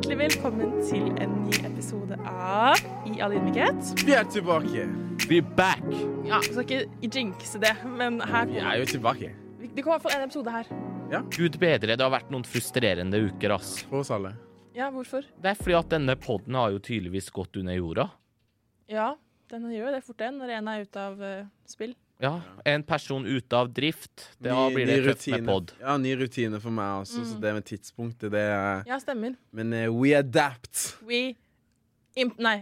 Hjertelig velkommen til en ny episode av I all ydmykhet. Vi er tilbake. We're back! Ja, vi skal ikke jinxe det, men her Vi er jo tilbake. Det kommer i hvert fall en episode her. Ja. Gud bedre, det har vært noen frustrerende uker, ass. For oss alle. Ja, hvorfor? Det er fordi at denne podden har jo tydeligvis gått under jorda. Ja, den gjør jo det fort den, når en er ute av uh, spill. Ja, En person ute av drift. Da Ny- blir det tøft med pod. Ja, ny rutine for meg også, så det med tidspunktet, det er Ja, stemmer. Men uh, we adapt. We imp... Nei.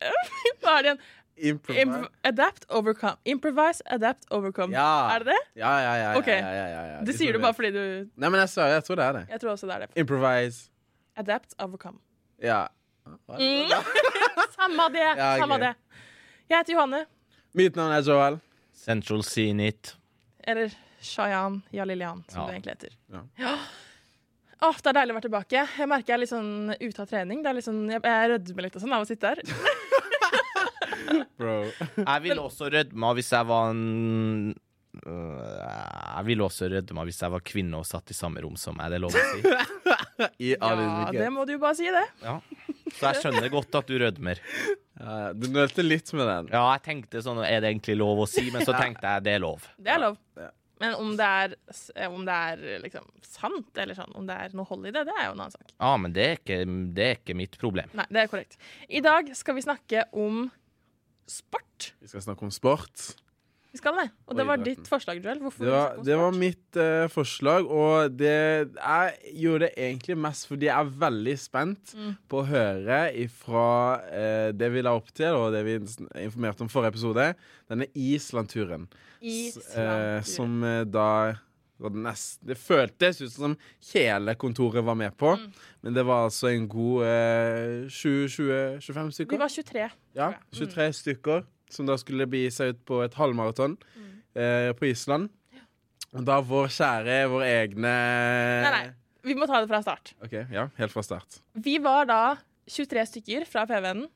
Hva er det igjen? Improvise. Imp adapt, overcome. Improvise, adapt, overcome. Ja. Er det det? Ja, ja, ja. Okay. ja, ja, ja, ja. Det sier du bare fordi du Nei, men jeg jeg tror det er det. Jeg tror også det er det. Improvise. Adapt, overcome. Ja. Mm. Samme det. Ja, Samme det. Jeg heter Johanne. Mitt navn er Joel. Central Zenit. Eller Shayan Jalilian, som Ja. det egentlig heter. Ja. Åh, det er deilig å være tilbake. Jeg merker jeg er litt sånn ute av trening. Det er litt sånn, jeg, jeg rødmer litt og sånn av å sitte her. Bro. Jeg ville også rødma hvis jeg var en øh, Jeg ville også rødma hvis jeg var kvinne og satt i samme rom som meg. Det er lov å si. I Ja, det må du jo bare si, det. Ja. Så jeg skjønner godt at du rødmer. Ja, du nølte litt med den. Ja, jeg tenkte sånn Er det egentlig lov å si? Men så tenkte jeg det er lov. Det er lov. Ja. Men om det er, om det er liksom sant, eller sånn, om det er noe hold i det, det er jo en annen sak. Ja, men det er ikke, det er ikke mitt problem. Nei, det er korrekt. I dag skal vi snakke om sport. Vi skal snakke om sport. Vi skal det. Og det var ditt forslag, Joel. Hvorfor Det var, det var mitt uh, forslag, og det, jeg gjorde det egentlig mest fordi jeg er veldig spent Mm. på å høre ifra uh, det vi la opp til, og det vi informerte om forrige episode, denne Island-turen. Eh, Island-turen. som eh, da nest, det føltes ut som hele kontoret var med på, Mm. men det var altså en god eh, 20-25 Vi stykker. var 23. Ja, 23 stykker som da skulle begi seg ut på et halvmaraton Mm. eh, på Island. Og da vår kjære, vår egne Nei, nei. Vi må ta det fra start. OK, ja, helt fra start. Vi var da 23 stykker fra PV-en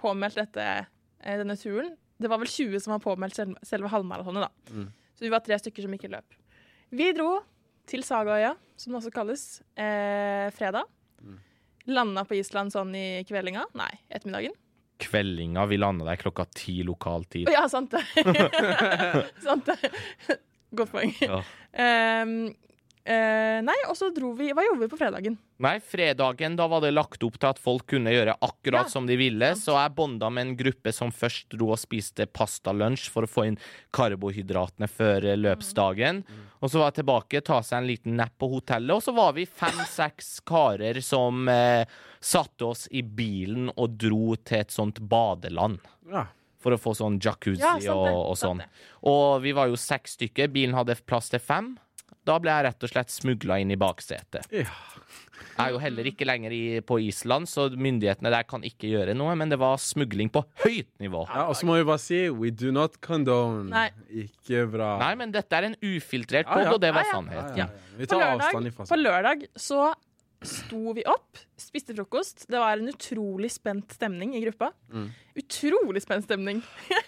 påmeldt dette, eh, denne turen. Det var vel 20 som var påmeldt selve halvmaratonet, da. Mm. Så vi var tre stykker som ikke løp. Vi dro til Sagaøya, som det også kalles, eh, fredag. Mm. Landa på Island sånn i kveldinga. Nei, ettermiddagen. Kveldinga vi landa der klokka ti lokal tid. Ja, sant det. sant det. Godt poeng. Ja. Ehm, eh, nei, og så dro vi Hva gjorde vi på fredagen? Nei, fredagen da var det lagt opp til at folk kunne gjøre akkurat Ja. som de ville, så jeg bonda med en gruppe som først dro og spiste pastalunsj for å få inn karbohydratene før eh, løpsdagen. Og så var jeg tilbake, ta seg en liten napp på hotellet, og så var vi fem-seks karer som eh, satte oss i bilen og dro til et sånt badeland. Ja. For å få sånn jacuzzi Ja, sant og, og sånn. Og vi var jo seks stykker, bilen hadde plass til fem. Da ble jeg rett og slett smugla inn i baksetet. Ja. Jeg er jo heller ikke lenger i, på Island, så myndighetene der kan ikke gjøre noe, men det var smugling på høyt nivå. ja, Og så må vi bare si we do not condone. Nei. Ikke bra. Nei, men dette er en ufiltrert Ja, pod, ja. og det var Ja, ja. Ja, sannhet. ja, ja. Vi På lørdag, avstand ifra på lørdag så sto vi opp, spiste frokost. Det var en utrolig spent stemning i gruppa. Mm. Utrolig spent stemning.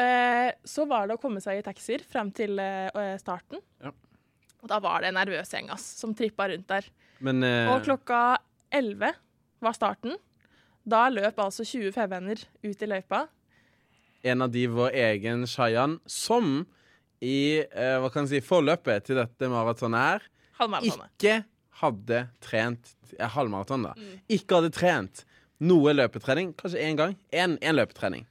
Eh, så var det å komme seg i taxier frem til eh, starten. Ja. Og da var det en nervøs gjeng ass, som trippa rundt der. Men eh, Og klokka 11 var starten. Da løp altså 20 fevenner ut i løypa. en av de vår egen Shayan, som i eh, hva kan jeg si, forløpet til dette maratonet her ikke hadde trent eh, halvmaraton, da. Mm. Ikke hadde trent noe løpetrening, kanskje én gang. Én løpetrening.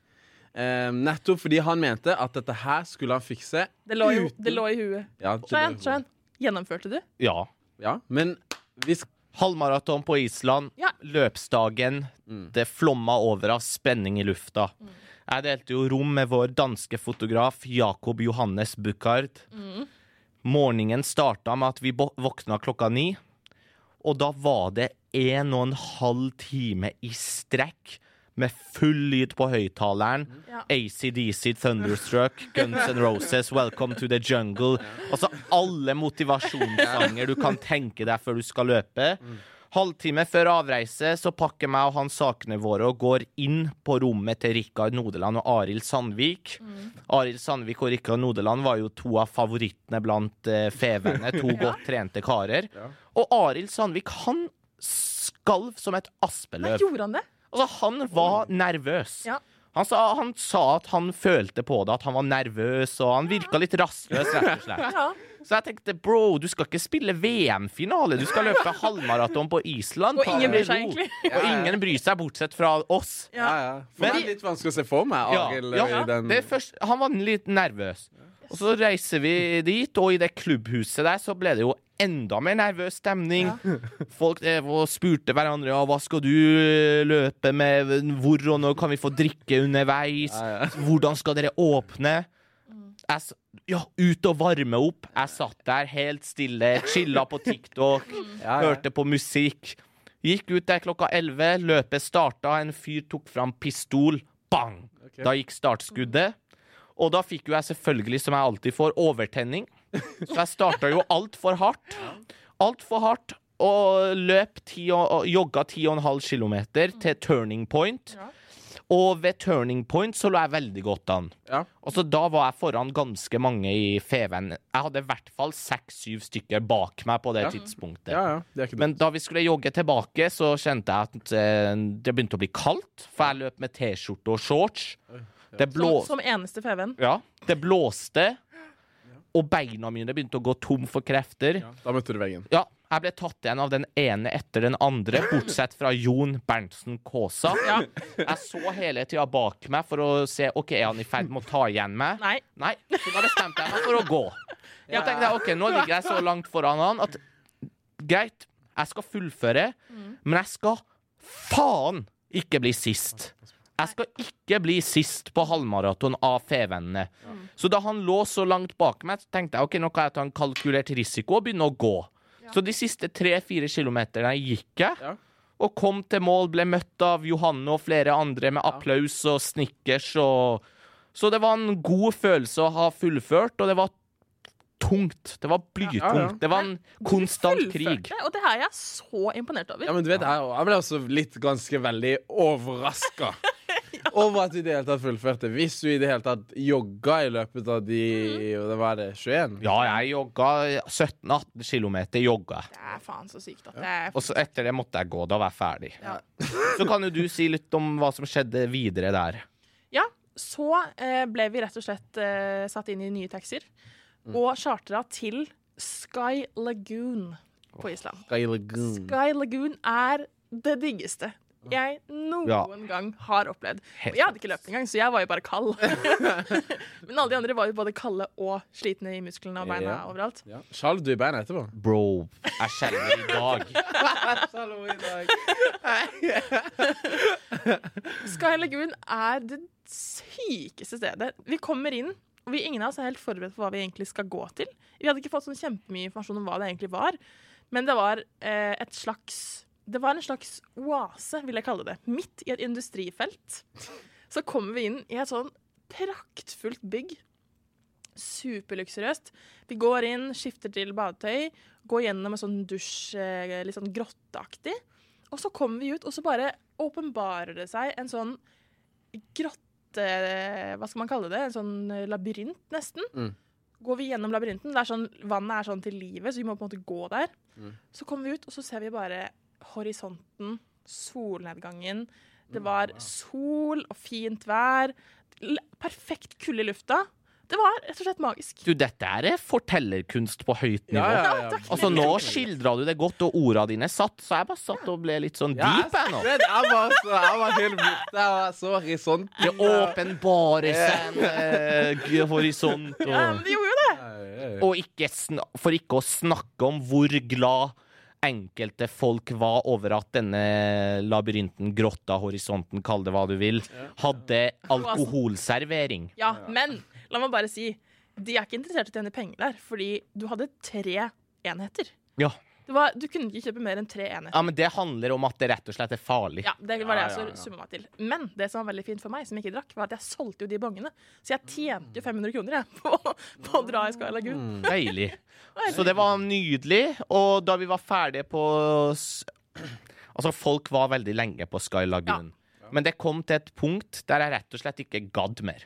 Eh, nettopp fordi han mente at dette her skulle han fikse Det lå, jo, uten det lå i huet. Ja, lå- Sjøen, gjennomførte du? Ja. ja, men hvis Halvmaraton på Island, Ja. løpsdagen. Mm. Det flomma over av spenning i lufta. Jeg delte jo rom med vår danske fotograf Jakob Johannes Buchard. Morgenen starta med at vi våkna klokka ni, og da var det en og en halv time i strekk med full lyd på høyttaleren. Ja. ACDC, Thunderstruck, Guns N' Roses, Welcome to the Jungle. Altså alle motivasjonssanger du kan tenke deg før du skal løpe. Halvtime før avreise så pakker meg og han sakene våre og går inn på rommet til Rikard Nodeland og Arild Sandvik. Arild Sandvik og Rikard Nodeland var jo to av favorittene blant uh, feverne. To godt trente karer. Og Arild Sandvik, han skalv som et Nei, aspeløv. gjorde han det? Altså, han var nervøs. Ja. Han sa, han sa at han følte på det, at han var nervøs, og han virka litt rastløs, rett og slett. Ja. Så jeg tenkte, bro, du skal ikke spille VM-finale, du skal løpe halvmaraton på Island. Og ingen bryr seg egentlig. Og ingen bryr seg, bortsett fra oss. Ja, ja. For Men- det er litt vanskelig å se for meg Ja, Arild ja, i den det først, han var litt nervøs. Og så reiser vi dit, og i det klubbhuset der så ble det jo enda mer nervøs stemning. Folk drev spurte hverandre ja, hva skal du eh, løpe med, hvor og når kan vi få drikke underveis, Ja, ja. hvordan skal dere åpne? Jeg, s- ja, ut og varme opp. Jeg satt der helt stille, chilla på TikTok, Ja, ja. hørte på musikk. Gikk ut der klokka 11, løpet starta, en fyr tok fram pistol, bang! Okay. Da gikk startskuddet. Og da fikk jo jeg selvfølgelig, som jeg alltid får, overtenning. Så jeg starta jo altfor hardt. Altfor hardt. Og løp ti og, og jogga 10,5 km til turning point. Og ved turning point så lå jeg veldig godt an. Ja. Og så Da var jeg foran ganske mange i Feven. Jeg hadde i hvert fall seks-syv stykker bak meg på det Ja. tidspunktet. ja, ja. Det Men da vi skulle jogge tilbake, så kjente jeg at eh, det begynte å bli kaldt. For jeg løp med T-skjorte og shorts. Det, blå, Som, som eneste feven. ja, det blåste, og beina mine begynte å gå tom for krefter. Ja, da møtte du veggen. Ja, jeg ble tatt igjen av den ene etter den andre, bortsett fra Jon Berntsen Kaasa. Ja. Jeg så hele tida bak meg for å se ok, er han i ferd med å ta igjen meg. Nei. Nei, så da bestemte jeg meg for å gå. Da tenkte jeg, ok, Nå ligger jeg så langt foran han at greit, jeg skal fullføre, men jeg skal faen ikke bli sist. Jeg skal ikke bli sist på halvmaraton av Fevennene. Så da han lå så langt bak meg, så tenkte jeg ok, nå kan jeg ta en kalkulert risiko og begynne å gå. Så de siste tre-fire kilometerne gikk jeg. Ja. Og kom til mål, ble møtt av Johanne og flere andre med applaus og snickers og Så det var en god følelse å ha fullført, og det var tungt. Det var blytungt. Ja, ja. Det var en konstant krig. Og det er jeg så imponert over. Ja, men du vet, jeg, jeg ble også litt ganske veldig overraska over at du i det hele tatt fullførte. Hvis du i det hele tatt jogga i løpet av de og det var det 21? Ja, jeg jogga 17-18 km. Jogga. Det er faen så sykt at det er Og så etter det måtte jeg gå. Da var jeg ferdig. Ja. Så kan jo du si litt om hva som skjedde videre der. Ja, så eh, ble vi rett og slett eh, satt inn i nye taxier og chartra til Sky Lagoon på Island. Sky Lagoon. Sky Lagoon er det diggeste jeg noen gang har opplevd. Og jeg hadde ikke løpt engang, så jeg var jo bare kald. Men alle de andre var jo både kalde og slitne i musklene og beina Ja. overalt. Ja. Skjalv du i beina etterpå? Bro, jeg skjelver i dag. Sky Lagoon er det sykeste stedet. Vi kommer inn, og vi, ingen av oss er helt forberedt på hva vi egentlig skal gå til. Vi hadde ikke fått sånn kjempemye informasjon om hva det egentlig var, men det var eh, et slags Det var en slags oase, vil jeg kalle det. Midt i et industrifelt. Så kommer vi inn i et sånn praktfullt bygg. Superluksuriøst. Vi går inn, skifter til badetøy, går gjennom en sånn dusj, eh, litt sånn grotteaktig. Og så kommer vi ut, og så bare åpenbarer det seg en sånn grotte Hva skal man kalle det? En sånn eh, labyrint, nesten. Mm. Går vi gjennom labyrinten, sånn, vannet er sånn til livet, så vi må på en måte gå der. Mm. Så kommer vi ut, og så ser vi bare horisonten, solnedgangen. Det var sol og fint vær. Perfekt kulde i lufta. Det var rett og slett magisk. Du, dette er fortellerkunst på høyt nivå. Ja, ja, ja. Altså, nå skildra du det godt, og orda dine satt, så jeg bare satt og ble litt sånn Ja, deep, jeg nå. jeg var så, jeg var helt borte. Jeg var så horisont. Det åpenbare seg en eh, horisont. Ja, men Og, de gjorde jo det. og ikke sn for ikke å snakke om hvor glad enkelte folk var over at denne labyrinten, grotta, horisonten, kall det hva du vil, hadde alkoholservering. Ja, men la meg bare si, de er ikke interessert i å tjene penger der, fordi du hadde tre enheter. Ja. Det var, du kunne ikke kjøpe mer enn tre enheter. ja, men det handler om at det rett og slett er farlig. Ja, det var det Ja, ja, jeg så summa meg til. Men det som var veldig fint for meg, som jeg ikke drakk, var at jeg solgte jo de bongene. Så jeg tjente jo 500 kroner jeg, på, på å dra i Sky Lagoon. Deilig. Så det var nydelig. Og da vi var ferdige på Altså, folk var veldig lenge på Sky Lagoon. Men det kom til et punkt der jeg rett og slett ikke gadd mer.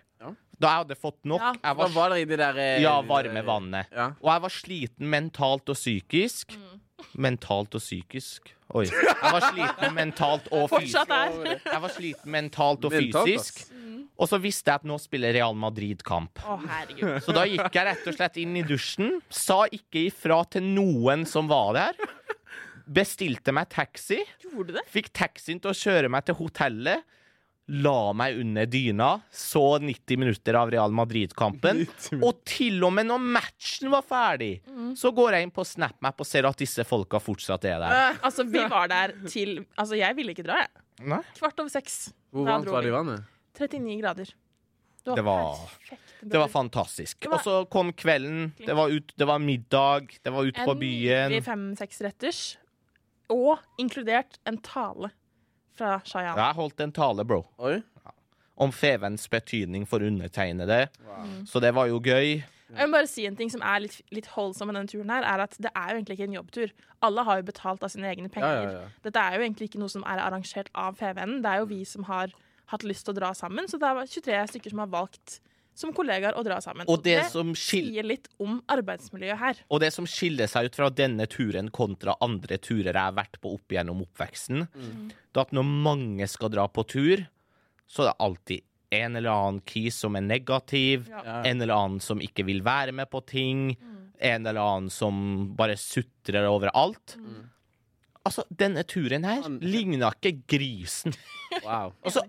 Da jeg hadde fått nok. Ja. Jeg var, var det i det der eh, ja, varme vannet. Ja. Og jeg var sliten mentalt og psykisk. Mm. Mentalt og psykisk. Oi. Jeg var sliten mentalt og fysisk. Jeg var sliten mentalt og fysisk. Og så visste jeg at nå spiller Real Madrid kamp. Så da gikk jeg rett og slett inn i dusjen, sa ikke ifra til noen som var der. Bestilte meg taxi, Gjorde du det? fikk taxien til å kjøre meg til hotellet. La meg under dyna, så 90 minutter av Real Madrid-kampen. Og til og med når matchen var ferdig, så går jeg inn på SnapMap og ser at disse folka fortsatt er der. Uh, altså, vi var der til Altså, jeg ville ikke dra, jeg. Nei? Kvart over seks. Hvor varmt var det i vannet? 39 grader. Det var- perfekt. Det var fantastisk. Det var- Og så kom kvelden, det var, ut, det var middag, det var ute på byen. fem-seks retters. Og inkludert en tale fra Shayan. Jeg holdt en tale, bro, Oi. om Fevens betydning for undertegnede. Så det var jo gøy. Jeg må bare si en ting som er litt, litt holdsom med denne turen her, er at det er jo egentlig ikke en jobbtur. Alle har jo betalt av sine egne Ja, penger. ja, ja. Dette er jo egentlig ikke noe som er arrangert av FVN. Det er jo vi som har hatt lyst til å dra sammen, så det er 23 stykker som har valgt som kollegaer å dra sammen. Og det som sier litt om arbeidsmiljøet her. Og det som skiller seg ut fra denne turen kontra andre turer jeg har vært på opp gjennom oppveksten, det er at når mange skal dra på tur, så er det alltid en eller annen kis som er negativ, Ja. En eller annen som ikke vil være med på ting, en eller annen som bare sutrer over alt. Altså, denne turen her ligna ikke grisen. Wow. Altså,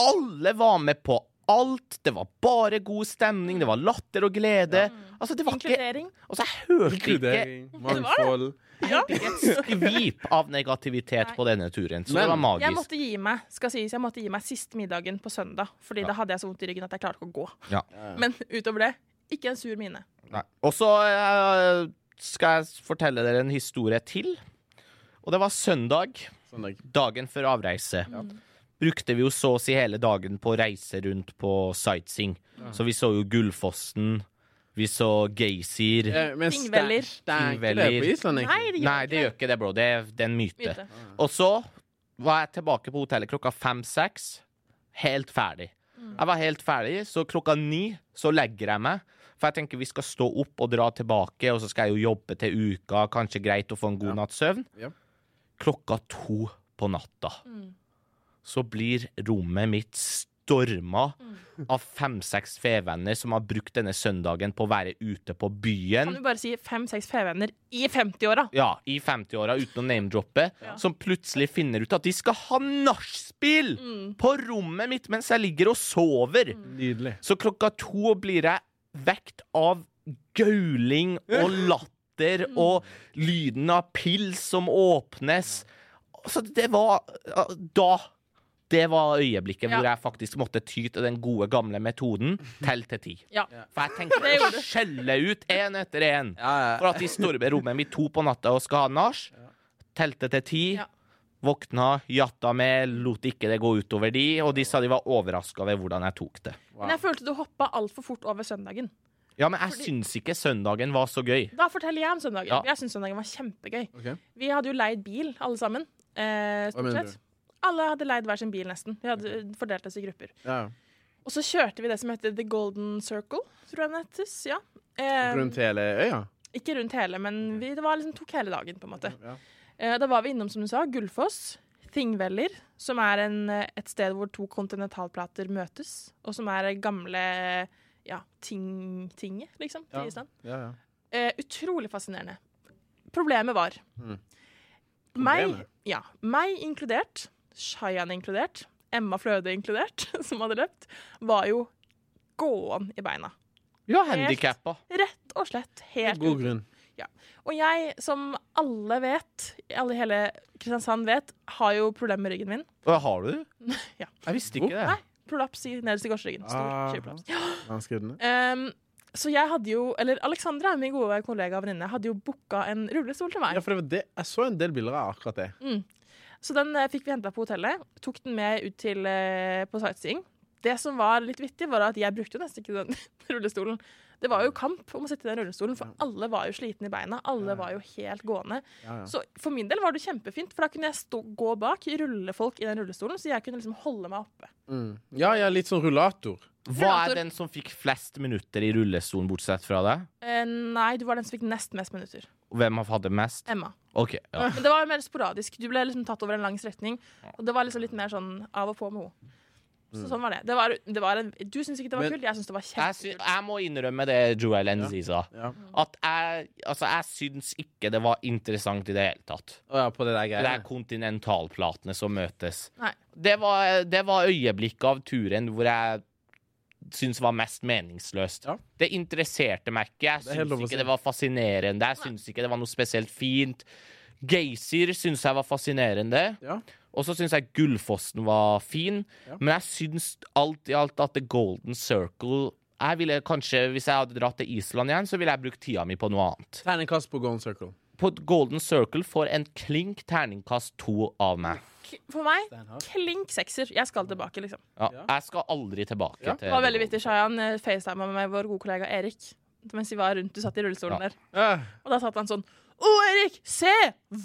alle var med på alt. Det var bare god stemning, det var latter og glede. Altså, det var ikke Inkludering. Altså, jeg hørte ikke, Inkludering, mangfold. hørte ikke et skvip av negativitet Nei. på denne turen. Så Men- det var Jeg måtte gi meg skal sies, jeg måtte gi meg sist middagen på søndag, fordi Ja. da hadde jeg så vondt i ryggen at jeg klarte ikke å gå. Ja. Men utover det, ikke en sur mine. Og så uh, skal jeg fortelle dere en historie til. Og det var søndag, Søndag. dagen før avreise. Brukte vi jo så å si hele dagen på å reise rundt på sightseeing. Så vi så jo Gullfossen, vi så Geysir. Eh, Det Tingveller. ikke det Tingveller. på Island, egentlig? Nei, det gjør Nei, det gjør ikke det, bro. Det er, det er en myte. Myte. Og så var jeg tilbake på hotellet klokka fem-seks. Helt ferdig. Jeg var helt ferdig, så klokka ni så legger jeg meg. For jeg tenker vi skal stå opp og dra tilbake, og så skal jeg jo jobbe til uka. Kanskje greit å få en god natts søvn. Ja. Klokka to på natta Mm. Så blir rommet mitt storma Mm. av fem-seks fevenner som har brukt denne søndagen på å være ute på byen. Kan du bare si fem-seks fevenner i 50-åra? Ja, i 50-åra uten å name-droppe, som plutselig finner ut at de skal ha nachspiel Mm. på rommet mitt mens jeg ligger og sover. Nydelig. Så klokka to blir jeg vekt av gauling og latter og lyden av pils som åpnes. Så det var Da det var øyeblikket Ja. hvor jeg faktisk måtte ty til den gode, gamle metoden tell til ti. Ja. For jeg tenkte å skjelle ut én etter én. Ja, For at de står i rommet mitt to på natta og skal ha nach. Telte til ti. Ja. Våkna, jatta med, lot ikke det gå utover de, og de sa de var overraska over hvordan jeg tok det. Men jeg følte du hoppa altfor fort over søndagen. Ja, men jeg syns ikke søndagen var så gøy. Da forteller jeg om søndagen. Ja. Jeg syns søndagen var kjempegøy. Okay. Vi hadde jo leid bil, alle sammen. Eh, stort sett. Alle hadde leid hver sin bil, nesten. Vi hadde eh, fordelt oss i grupper. Ja. Og så kjørte vi det som heter The Golden Circle, tror jeg den heter. Ja. Eh, Rundt hele øya? ikke rundt hele, men vi, det var liksom, tok hele dagen, på en måte. Ja. Eh, da var vi innom, som du sa, Gullfoss. Thingveller, som er en, eh, et sted hvor to kontinentalplater møtes, og som er gamle ja, ting, tinget, liksom, til Ja. Island. Ja, ja. Eh, utrolig fascinerende. Problemet var Mm. meg, Problemet? ja, meg inkludert, Shayan inkludert, Emma Fløde inkludert, som hadde løpt, var jo gåen i beina. Ja, handikappa. Rett og slett helt God grunn. Og jeg, som alle vet, alle i hele Kristiansand vet, har jo problemer med ryggen min. Hva har du? Ja. Jeg visste ikke det. Nei, prolaps i nederst i korsryggen. Stor Ah. Vanskelig. Um, så jeg hadde jo, eller Alexandra, min gode kollega og venninne, hadde jo booka en rullestol til meg. Ja, for det var det. Jeg så en del bilder av akkurat det. Så den eh, fikk vi henta på hotellet. Tok den med ut til, eh, på sightseeing. Det som var litt vittig, var at jeg brukte nesten ikke den rullestolen. Det var jo kamp om å sitte i den rullestolen, for alle var jo slitne i beina. Alle var jo helt gående. Ja, ja. Så for min del var det kjempefint, for da kunne jeg stå, gå bak, rulle folk i den rullestolen, så jeg kunne liksom holde meg oppe. Mm. ja, er litt sånn rullator. Hva er den som fikk flest minutter i rullestolen, bortsett fra deg? Eh, nei, du var den som fikk nest mest minutter. Hvem hadde mest? Emma. OK. Ja. Men det var mer sporadisk. Du ble liksom tatt over en lang strekning. Og det var liksom litt mer sånn av og på med henne. Så sånn var det. det, var, det var en, du syns ikke det var Men- kult, jeg syns det var Jeg, kjempekult. jeg må innrømme det Joel Enzi sa. Ja. At jeg, altså, jeg syns ikke det var interessant i det hele tatt. Oh, ja, på det der Det er kontinentalplatene som møtes. Nei. Det var, det var øyeblikket av turen hvor jeg syns var mest meningsløst. Ja. Det interesserte meg ikke. Jeg syns ikke det var fascinerende. Jeg syns ikke det var noe spesielt fint. Geysir syns jeg var fascinerende. Ja. Og så syns jeg Gullfossen var fin. Ja. Men jeg syns alt i alt at The Golden Circle jeg ville kanskje, Hvis jeg hadde dratt til Island igjen, så ville jeg brukt tida mi på noe annet. Terningkast på Golden Circle. På Golden Circle får en klink terningkast to av meg. For meg, klink sekser. Jeg skal tilbake, liksom. Ja. Jeg skal aldri tilbake Ja. til Det var veldig vittig. Shayan eh, facetima med vår gode kollega Erik mens vi var rundt. Du satt i rullestolen Ja. der. Og da satt han sånn Å, Erik! Se!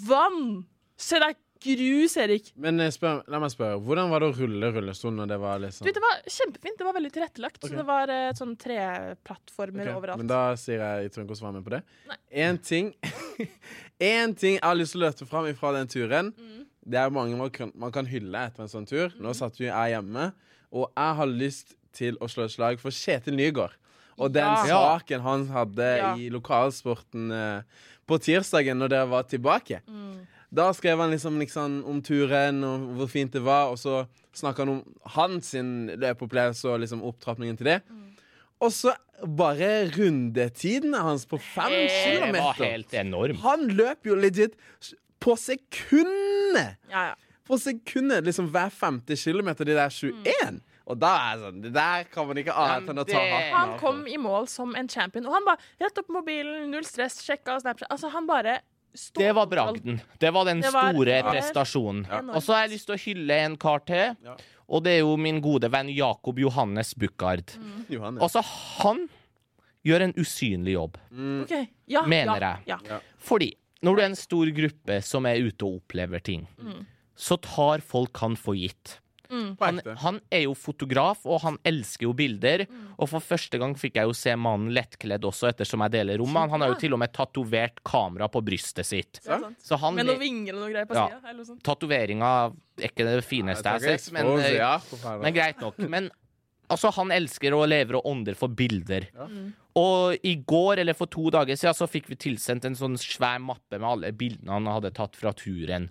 Vann! Se, det er grus, Erik. Men eh, spør, la meg spørre, hvordan var det å rulle rullestol når det var liksom Du, det var kjempefint. Det var veldig tilrettelagt. Okay. Så det var uh, sånn treplattformer okay. overalt. Men da sier jeg jeg tror ikke å svare med på det. Én ting En ting jeg har lyst til å løfte fram fra den turen. Mm. Det er mange man kan, man kan hylle etter en sånn tur. Nå satt jo jeg hjemme, og jeg har lyst til å slå et slag for Kjetil Nygaard. Og den. Ja. saken han hadde Ja. i lokalsporten eh, på tirsdagen når dere var tilbake. Mm. Da skrev han liksom, liksom om turen og hvor fint det var, og så snakka han om hans løpeopplevelse og liksom opptrappingen til det. Mm. Og så bare rundetidene hans på fem Det var kilometer. helt enorm. Han løp jo legit på sekundet! Ja, ja. På sekundet, liksom hver femte kilometer, de der 21. Mm. Og da er jeg sånn Det der kan man ikke annet enn å ta hatten Han kom i mål som en champion, og han bare rett opp mobilen, null stress, sjekka Snapchat. Altså, han bare Det var bragden. Det var den Det var- store ja. prestasjonen. Ja. Og så har jeg lyst til å hylle en kar til. Ja. Og det er jo min gode venn Jakob Johannes Buchard. Mm. Johannes. Altså, han gjør en usynlig jobb, Ok, ja, mener ja, jeg. Ja. Fordi når du er en stor gruppe som er ute og opplever ting, Mm. så tar folk han for gitt. På Han, han er jo fotograf, og han elsker jo bilder. Mm. Og for første gang fikk jeg jo se mannen lettkledd også, ettersom jeg deler rom med han. Han har jo til og med tatovert kamera på brystet sitt. Så han Med noen vinger og noe greier på Ja. sida. Eller. Tatoveringa er ikke det fineste jeg har sett, men, eh, ja, men greit nok. Men altså, han elsker og lever og ånder for bilder. Ja. Mm. Og i går, eller for to dager siden, så fikk vi tilsendt en sånn svær mappe med alle bildene han hadde tatt fra turen.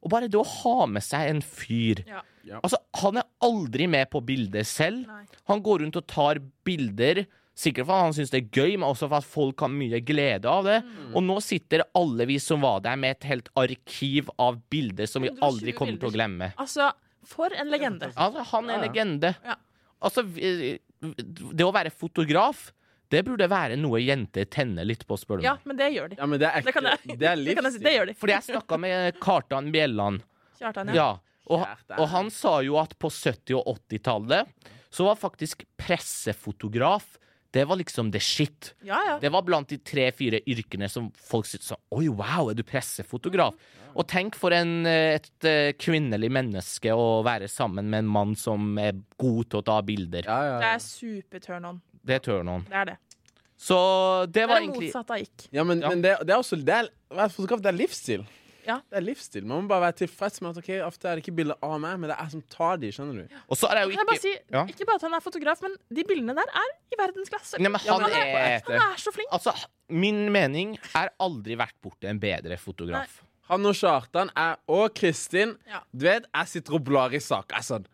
Og bare det å ha med seg en fyr Ja. Ja. Altså, han er aldri med på bildet selv. Nei. Han går rundt og tar bilder. Sikkert fordi han syns det er gøy, men også for at folk har mye glede av det. Mm. Og nå sitter alle vi som var der, med et helt arkiv av bilder som vi aldri kommer til å glemme. Altså, for en legende. Altså, han er Ja, ja. legende. Ja. Altså, det å være fotograf, det burde være noe jenter tenner litt på, spør du Ja, men det gjør de. Ja, men det er Det kan jeg, Det er jeg si. Det gjør de. Fordi jeg snakka med Kartan Bjelland. Kjartan, ja. Ja, og, og han sa jo at på 70- og 80-tallet så var faktisk pressefotograf det var liksom the shit. Ja, ja. Det var blant de tre-fire yrkene som folk syntes sånn Oi, wow, er du pressefotograf? Og tenk for en, eh, et eh, kvinnelig menneske å være sammen med en mann som er god til å ta bilder. Ja, ja, ja. Det er super turn on. Det tør noen. Det er det. Så det Det er motsatt av ikk. ja men, Ja. men det, det er også det er, fotograf, det er livsstil. Ja. Det er livsstil. Man må bare være tilfreds med at ok, ofte er det ikke bilder av meg, men det er jeg som tar de, skjønner du. Og så er det jo ikke bare ikke si, Ja. Ikke bare at han er fotograf, men de bildene der er i verdensklasse. Nei, men Ja, han men han, er. Han er så flink. Altså, min mening er aldri vært borte en bedre fotograf. Han og Kjartan er, og Kristin Ja. Du vet, jeg sitter og blar i saker. Jeg er sånn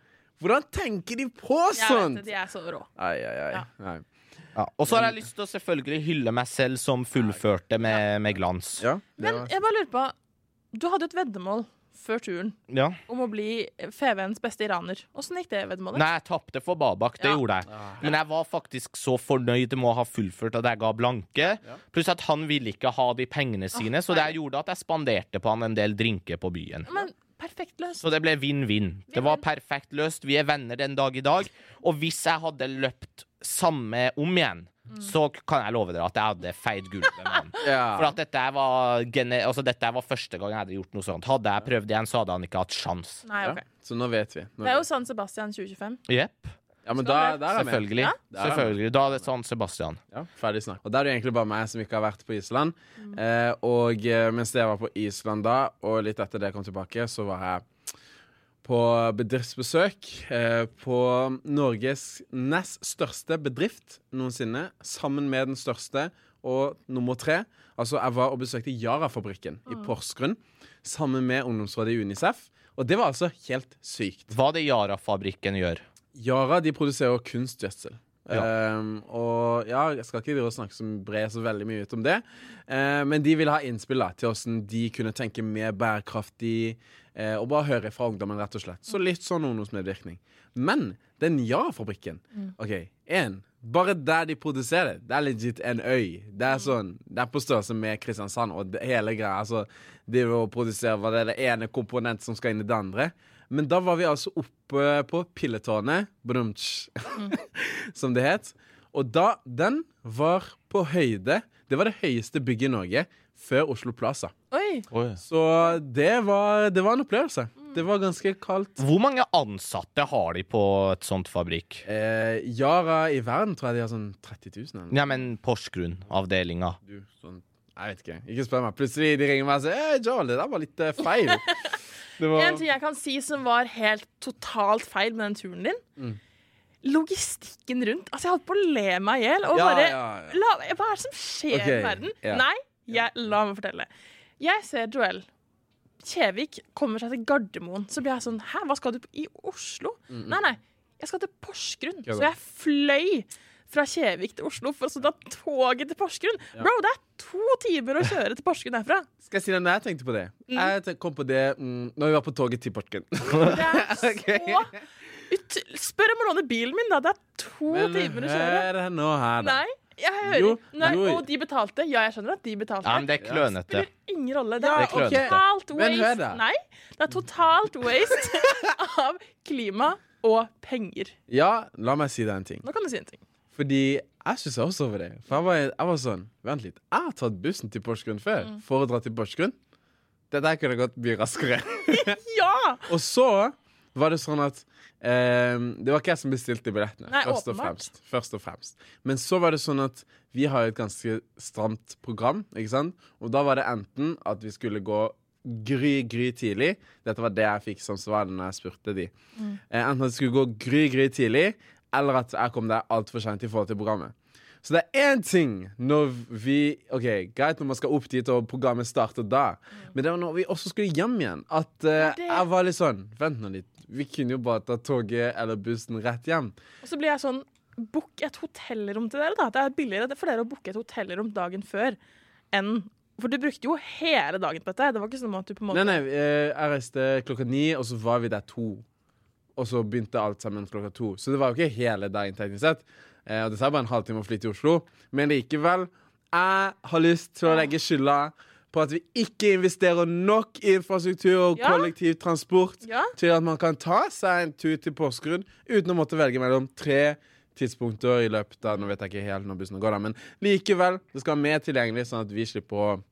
Hvordan tenker de på sånt?! Jeg vet det, de er så rå. Ai, ai, ai. Ja. Nei. Og så har jeg lyst til å selvfølgelig hylle meg selv som fullførte med, med glans. Ja, Men jeg bare lurer på Du hadde et veddemål før turen Ja. om å bli FVNs beste iraner. Åssen gikk det veddemålet? Nei, jeg tapte for Babak, det Ja. gjorde jeg. Men jeg var faktisk så fornøyd med å ha fullført at jeg ga blanke. Pluss at han ville ikke ha de pengene sine, så det gjorde at jeg spanderte på han en del drinker på byen. Men perfekt løst. Så det ble vinn-vinn. Det var perfekt løst. Vi er venner den dag i dag. Og hvis jeg hadde løpt samme om igjen, så kan jeg love dere at jeg hadde feid gulvet med han. ja. For at dette var, altså dette var første gang jeg hadde gjort noe sånt. Hadde jeg prøvd igjen, så hadde han ikke hatt sjans. Nei, ja. Så nå vet vi. Nå Det er jo San Sebastian 2025. Jepp. Ja, men da, der er. Selvfølgelig. Ja? Der er. Selvfølgelig. Da er det sånn Sebastian. Ja, ferdig snakk. Og da er det egentlig bare meg som ikke har vært på Island. Eh, og eh, mens jeg var på Island da, og litt etter det jeg kom tilbake, så var jeg på bedriftsbesøk eh, på Norges nest største bedrift noensinne, sammen med den største og nummer tre. Altså, jeg var og besøkte Yara-fabrikken i Porsgrunn sammen med ungdomsrådet i Unicef. Og det var altså helt sykt. Hva det Yara-fabrikken gjør. Yara de produserer kunstgjødsel. Ja. Um, og ja, jeg skal ikke snakke så bre så veldig mye ut om det. uh, men de vil ha innspill da, til hvordan de kunne tenke mer bærekraftig, uh, og bare høre fra ungdommen, rett og slett. Så litt sånn ungdomsmedvirkning. Men den Yara-fabrikken OK, én. Bare der de produserer, det er legit en øy. Det er sånn, det er på størrelse med Kristiansand og det, hele greia. Altså, de vil produsere hva det er det ene komponent som skal inn i det andre. Men da var vi altså oppe på Pilletårnet, badumtsj, som det het. Og da, den var på høyde Det var det høyeste bygget i Norge før Oslo Plaza. Oi! Så det var, det var en opplevelse. Det var ganske kaldt. Hvor mange ansatte har de på et sånt fabrikk? Eh, Yara i verden tror jeg de har sånn 30 000. Eller? Ja, men Porsgrunn-avdelinga. Sånn, jeg vet ikke. Ikke spør meg. Plutselig de ringer meg og sier hey, Joel, det der var litt eh, feil. Var, En ting jeg kan si som var helt totalt feil med den turen din. Mm. Logistikken rundt. Altså, jeg holdt på å le meg i hjel. Og Ja, bare ja, ja. La, Hva er det som skjer okay, i verden? Nei, jeg, la meg fortelle. Jeg ser Joel Kjevik kommer seg til Gardermoen. Så blir jeg sånn Hæ, hva skal du i Oslo? Nei, nei. Jeg skal til Porsgrunn. Så jeg fløy fra Kjevik til Oslo for å ta toget til Porsgrunn. Bro, det er to timer å kjøre til Porsgrunn herfra. Skal jeg si deg når jeg tenkte på det? Jeg kom på det mm, når vi var på toget til Porsgrunn. Det er så ut... Spør om å låne bilen min, da. Det er to timer å kjøre. hør nå her, da. Nei, jeg hører Jo, Nei, jo. Og de betalte. Ja, jeg skjønner at de betalte. Ja, men det er klønete. spiller ingen rolle. Det Ja, er Det er totalt Men waste. Nei, det er totalt waste av klima og penger. Ja, la meg si deg en ting. Nå kan du si en ting. Fordi jeg stussa også over det. For jeg var, jeg var sånn Vent litt. Jeg har tatt bussen til Porsgrunn før Mm. for å dra til Porsgrunn. Dette her kunne gått mye raskere. Ja! Og så var det sånn at eh, Det var ikke jeg som bestilte billettene. Nei, først, og fremst, først og fremst. Men så var det sånn at vi har et ganske stramt program, ikke sant? Og da var det enten at vi skulle gå gry, gry tidlig. Dette var det jeg fikk som svar når jeg spurte de. Mm. Eh, enten at vi skulle gå gry, gry tidlig, eller at jeg kom der altfor seint i forhold til programmet. Så det er én ting når vi OK, greit når man skal opp dit og programmet starter da, men det var når vi også skulle hjem igjen, at uh, jeg var litt sånn Vent nå litt. Vi kunne jo bare ta toget eller bussen rett hjem. Og så blir jeg sånn Book et hotellrom til dere, da. Det er billigere for dere å booke et hotellrom dagen før enn For du brukte jo hele dagen på dette. Det var ikke sånn at du på en måte Nei, nei, eh, jeg reiste klokka ni, og så var vi der to. Og så begynte alt sammen klokka to. Så det var jo ikke hele dagen, teknisk sett. Eh, og det tar bare en halvtime å fly til Oslo. Men likevel, jeg har lyst til å legge skylda på at vi ikke investerer nok i infrastruktur og Ja. kollektivtransport Ja. til at man kan ta seg en tur til Porsgrunn uten å måtte velge mellom tre tidspunkter i løpet av Nå vet jeg ikke helt når bussen går, da, men likevel. Det skal være mer tilgjengelig, sånn at vi slipper å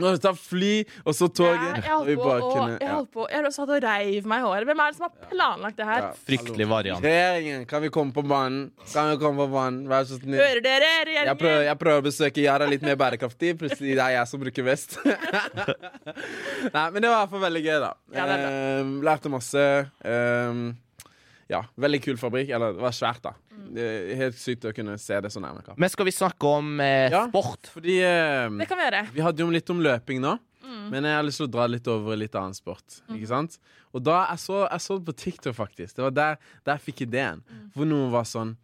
Nå ta fly, og så toget. Jeg, holdt på, og, kunne- jeg holdt på Jeg satt og reiv meg i håret. Hvem er det som har planlagt det her? Ja. Fryktelig variant. Regjeringen, kan vi komme på banen? Kan vi komme på banen? Vær så snill. Hører dere, Jeg prøver, jeg prøver å besøke Yara litt mer bærekraftig. Plutselig det er jeg som bruker vest. Nei, men det var i hvert fall veldig gøy, da. Ja, det er bra. Ehm, lærte masse. Um, ja, veldig kul fabrikk. Eller det var svært, da. Mm. Helt sykt å kunne se det så nærme. Men skal vi snakke om eh, Ja. sport? Fordi eh, Det kan vi gjøre. Vi hadde jo litt om løping nå, Mm. men jeg har lyst til å dra litt over litt annen sport. Ikke sant? Og da jeg så, jeg så på TikTok, faktisk. Det var der, der jeg fikk ideen. Mm. Hvor noen var sånn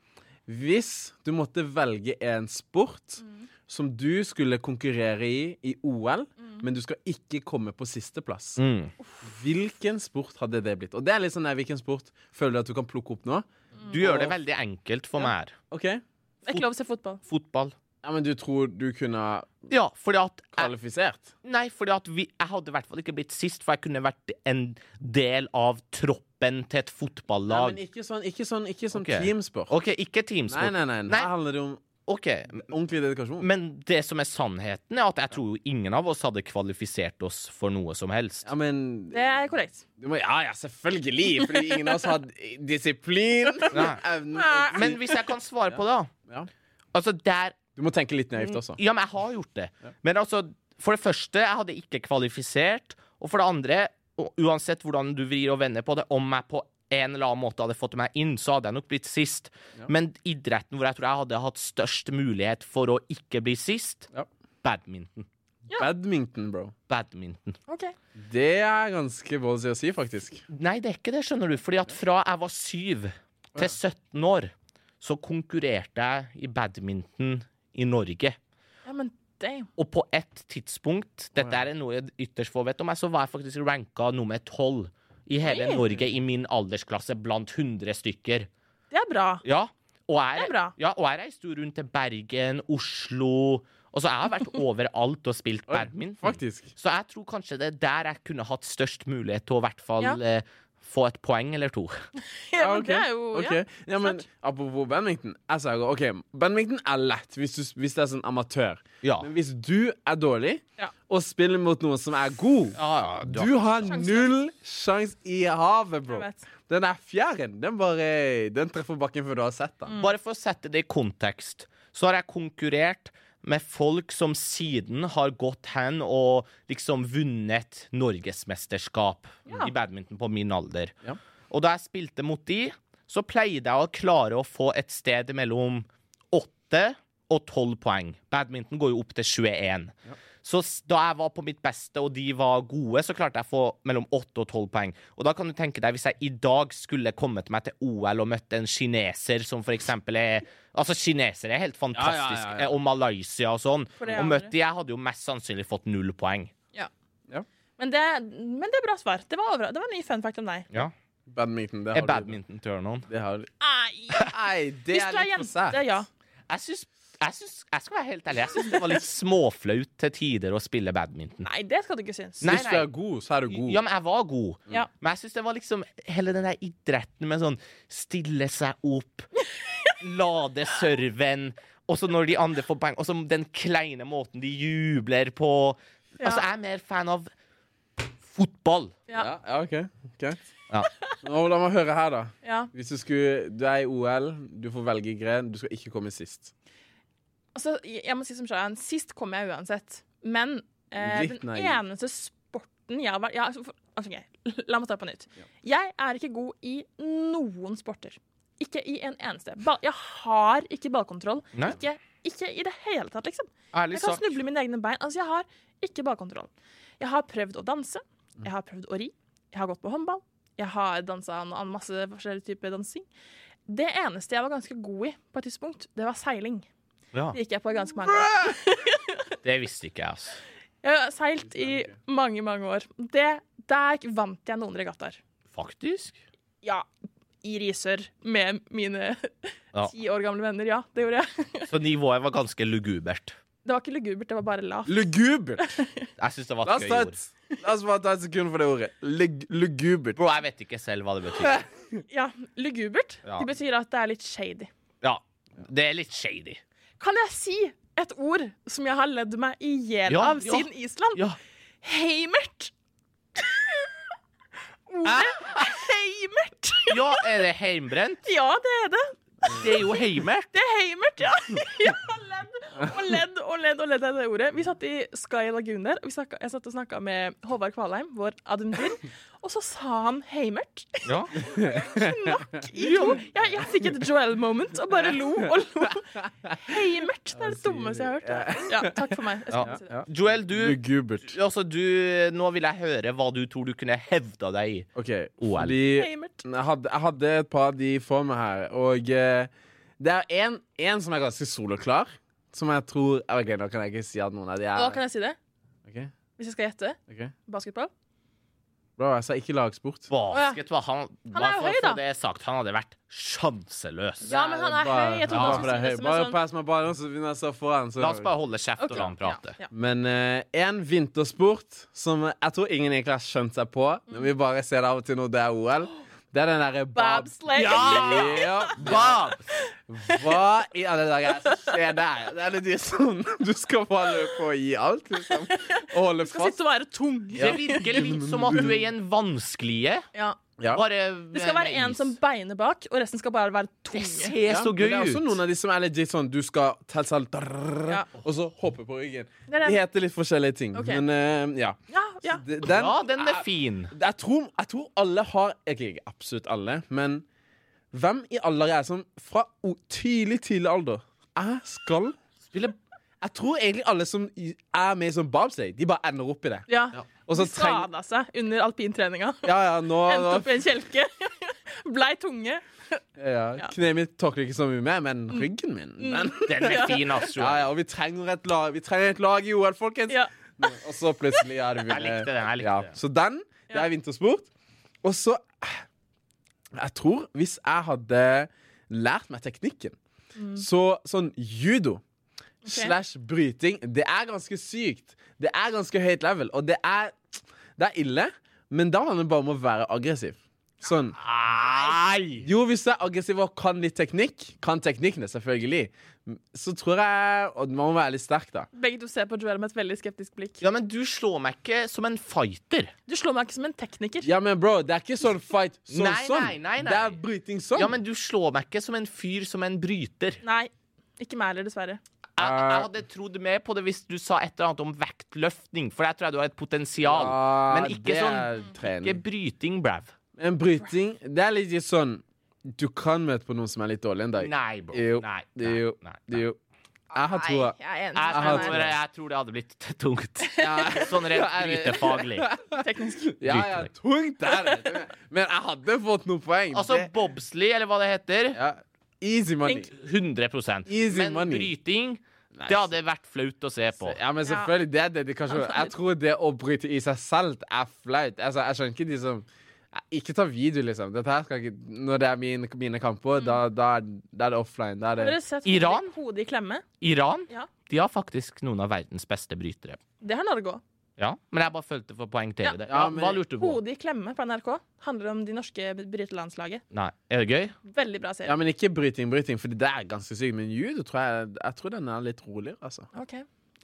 Hvis du måtte velge en sport Mm. som du skulle konkurrere i i OL, Mm. men du skal ikke komme på sisteplass, Mm. hvilken sport hadde det blitt? Og det er litt sånn, nei, hvilken sport føler du at du kan plukke opp nå? Du gjør det veldig enkelt for meg her. OK? Det er ikke lov å se fotball. Fotball. Ja, Men du tror du kunne Ja, fordi at jeg, kvalifisert? Nei, fordi at vi, jeg hadde i hvert fall ikke blitt sist, for jeg kunne vært en del av troppen til et Nei, fotballag. men ikke sånn, ikke sånn, ikke sånn Ok. teamsport. OK, ikke Nei, teamsport. nei, nei. Nei. Her handler det om OK. Ordentlig dedikasjon. Men det som er sannheten, er at jeg tror jo ingen av oss hadde kvalifisert oss for noe som helst. Ja, men Det er korrekt. du må, Ja, ja, selvfølgelig! Fordi ingen av oss hadde disiplin. Men hvis jeg kan svare på det, da. Ja. Altså, der Du må tenke litt naivt også. Ja, men jeg har gjort det. Men altså, for det første, jeg hadde ikke kvalifisert. Og for det andre, uansett hvordan du vrir og vender på det, om jeg på en eller annen måte hadde fått meg inn, så hadde jeg nok blitt sist. Men idretten hvor jeg tror jeg hadde hatt størst mulighet for å ikke bli sist, Ja. badminton. Badminton, bro. Badminton. Okay. Det er ganske voldsig å si, faktisk. Nei, det er ikke det, skjønner du. Fordi at fra jeg var syv til 17 år, så konkurrerte jeg i badminton i Norge. Ja, men damn. Og på et tidspunkt, dette er noe ytterst få vet om meg, så var jeg faktisk ranka nummer tolv i hele Hei. Norge i min aldersklasse blant 100 stykker. Det er bra. Ja. Og Det jeg, er bra. ja, og jeg reiste jo rundt til Bergen, Oslo Og så jeg har vært overalt og spilt badminton. Faktisk. Så jeg tror kanskje det er der jeg kunne hatt størst mulighet til å i hvert fall Ja. eh, få et poeng eller to. Ja, men okay. det er jo okay. ja. ja, men. Apropos badminton. Jeg sa jo, ok, Badminton er lett hvis, du, hvis det er sånn amatør. Ja. Men hvis du er dårlig Ja. og spiller mot noen som er god Ja, ja, Du har sjans. null sjanse i havet, bro. Den der fjæren, den bare Den treffer bakken før du har sett den. Bare for å sette det i kontekst, så har jeg konkurrert med folk som siden har gått hen og liksom vunnet norgesmesterskap Ja. i badminton på min alder. Ja. Og da jeg spilte mot de, så pleide jeg å klare å få et sted mellom åtte og tolv poeng. Badminton går jo opp til 21. Så da jeg var på mitt beste, og de var gode, så klarte jeg å få mellom 8 og 12 poeng. Og da kan du tenke deg, hvis jeg i dag skulle kommet meg til OL og møtt en kineser som eksempel er Altså, kinesere er helt fantastisk, Ja, ja, ja, ja. eh, og Malaysia og sånn. Og er møtt de, jeg hadde jo mest sannsynlig fått null poeng. Ja. Ja. Men, det, men det er bra svar. Det var, det var en ny fun fact om deg. Ja. Badminton, det Er har du. badminton turn-on? Det har. Nei, Nei, det Hvis er du er litt for jente, sært. ja. Jeg syns jeg, synes, jeg skal være helt ærlig, jeg syns det var litt småflaut til tider å spille badminton. Nei, det skal du ikke synes. Nei, Hvis du er god, så er du god. Ja, men jeg var god. Ja. Men jeg syns det var liksom hele den der idretten med sånn stille seg opp, lade serven, og så når de andre får poeng, og så den kleine måten de jubler på. Ja. Altså, jeg er mer fan av fotball. Ja. Ja, OK. Greit. Ja. Nå, la meg høre her, da. Ja. Hvis du skulle Du er i OL, du får velge gren, du skal ikke komme sist. Altså, jeg må si som Shayan, sist kom jeg uansett. Men eh, den eneste sporten jeg har vært ja, altså, altså, ok, La meg ta på nytt. Jeg er ikke god i noen sporter. Ikke i en eneste. Ba jeg har ikke ballkontroll. Ikke, ikke i det hele tatt, liksom. Ærlig Jeg kan sak. snuble mine egne bein. Altså, jeg har ikke ballkontroll. Jeg har prøvd å danse. Jeg har prøvd å ri. Jeg har gått på håndball. Jeg har dansa masse forskjellige typer dansing. Det eneste jeg var ganske god i på et tidspunkt, det var seiling. Ja, Det gikk jeg på ganske mange år. det visste ikke jeg, altså. Jeg har seilt i mange, mange år. Det, der vant jeg noen regattaer. Faktisk. Ja, i Risør med mine Ja. ti år gamle venner. Ja, det gjorde jeg. Så nivået var ganske lugubert. Det var ikke lugubert, det var bare lavt. Lugubert! Jeg syns det var et gøy ord. la oss bare ta et sekund for det ordet. Lug, lugubert. Bro, jeg vet ikke selv hva det betyr. Ja, lugubert. Ja. Det betyr at det er litt shady. Ja, det er litt shady. Kan jeg si et ord som jeg har ledd meg i hjel Ja, av ja. siden Island? Ja. Heimert. Ordet heimert. Ja, er det heimbrent? Ja, det er det. Det er jo heimert. Det er heimert, ja. ja og ledd og ledd og ledd av det ordet. Vi satt i Sky Lagoon der. og Vi snakket, jeg satt og snakka med Håvard Kvalheim, vår adventur, og så sa han heimert. Ja. I to. Jeg, jeg fikk et Joel-moment og bare lo og lo. Heimert. Det er det dummeste jeg har hørt. Ja, takk for meg. Ja. si. Joel, du, altså, du Nå vil jeg høre hva du tror du kunne hevda deg i. OK. OL. Fordi Heimert. jeg hadde, jeg hadde et par av de for meg her, og eh, det er en, en som er ganske soloklar. Som jeg tror OK, nå kan jeg ikke si at noen av de Hva Nå kan jeg si det? Okay. Hvis jeg skal gjette? Okay. Basketball? Bra, jeg sa ikke lagsport. Basket var han Han er jo høy, da. det sagt, han hadde vært sjanseløs. Ja, men han er Bare- høy. Jeg trodde ja, han er skulle si det Bare sånn pass meg bare, så begynner jeg å stå foran. Så La oss bare holde kjeft okay. og la han prate. Ja, ja. Men uh, en vintersport som jeg tror ingen egentlig har skjønt seg på, men vi bare ser det av og til når det er OL, det er den derre bab... Bobsleigh. Ja! Bob! Hva i alle dager er skjer der? Det er litt sånn Du skal bare på å gi alt, liksom. Og holde Skal fast. sitte og være tung. Det virker litt som at du er i en vanskelige. Ja. Ja. Bare Det skal være en som beiner bak, og resten skal bare være Det ser Ja, så gøy ut. Det er også noen av de som er litt sånn Du skal telle Ja. og så hoppe på ryggen. Det det. heter litt forskjellige ting. okay. Men uh, ja. Ja, ja. Den, Ja, den er fin. jeg, tror, jeg tror alle har ikke absolutt alle, men hvem i alder er som fra tidlig, tidlig alder Jeg skal Spille Jeg tror egentlig alle som er med sånn bobsleigh, de bare ender opp i det. ja. Og så De treng- skada seg under alpintreninga. Ja, ja, nå, Endte opp i en kjelke. Blei tunge. ja, Ja. Kneet mitt takler ikke så mye mer, men ryggen min den. Den er fin, ass. Ja, ja, og vi trenger et lag Vi trenger et lag i OL, folkens. Ja. Og så plutselig er det Jeg likte den. jeg likte Ja, så den, det er vintersport. Og så Jeg tror hvis jeg hadde lært meg teknikken, så sånn judo slash bryting, det er ganske sykt. Det er ganske høyt level, og det er, det er ille, men da handler det bare om å være aggressiv. Sånn. Nei! Jo, hvis du er aggressiv og kan litt teknikk, kan teknikkene selvfølgelig, så tror jeg Og man må være litt sterk, da. Begge to ser på Joel med et veldig skeptisk blikk. Ja, men du slår meg ikke som en fighter. Du slår meg ikke som en tekniker. Ja, men bro, det er ikke sånn fight sånn Nei, sånn. nei, nei, nei. Det er bryting sånn. Ja, men du slår meg ikke som en fyr som en bryter. Nei. Ikke meg heller, dessverre. Jeg, jeg hadde trodd mer på det hvis du sa et eller annet om vektløftning, for der tror jeg du har et potensial. Ja, men ikke sånn. Ikke bryting, brav. En bryting, det er litt sånn Du kan møte på noen som er litt dårlig en dag. Nei, bro. Jo, Nei, nei, jo, nei, det jo. Jeg har troa. jeg. Jeg, Jeg tror, jeg tror det hadde blitt tungt. Sånn rett brytefaglig. Teknisk. Ja, ja, tungt er det. Men jeg hadde fått noen poeng. Altså bobsleigh, eller hva det heter. ja. Easy money. 100 Easy Men money. bryting, det hadde vært flaut å se på. Ja, men selvfølgelig, det er dedikasjon. Jeg tror det å bryte i seg selv er flaut. Altså, jeg skjønner ikke de som Ikke ta video, liksom. Dette her skal ikke Når det er mine, mine kamper, da, da, er- da er det offline. Da er Har dere sett Iran? hodet- i klemme? Iran Ja. de har faktisk noen av verdens beste brytere. Det har Norge òg. Ja, Men jeg bare følte for å poengtere det. Ja, Ja, men- hva lurte du på? Hodet i klemme på NRK handler om de norske brytelandslaget. Nei, Er det gøy? Veldig bra serie. Ja, men ikke bryting, bryting, for det er ganske sykt. Men judo tror jeg Jeg tror den er litt roligere, altså. Ok.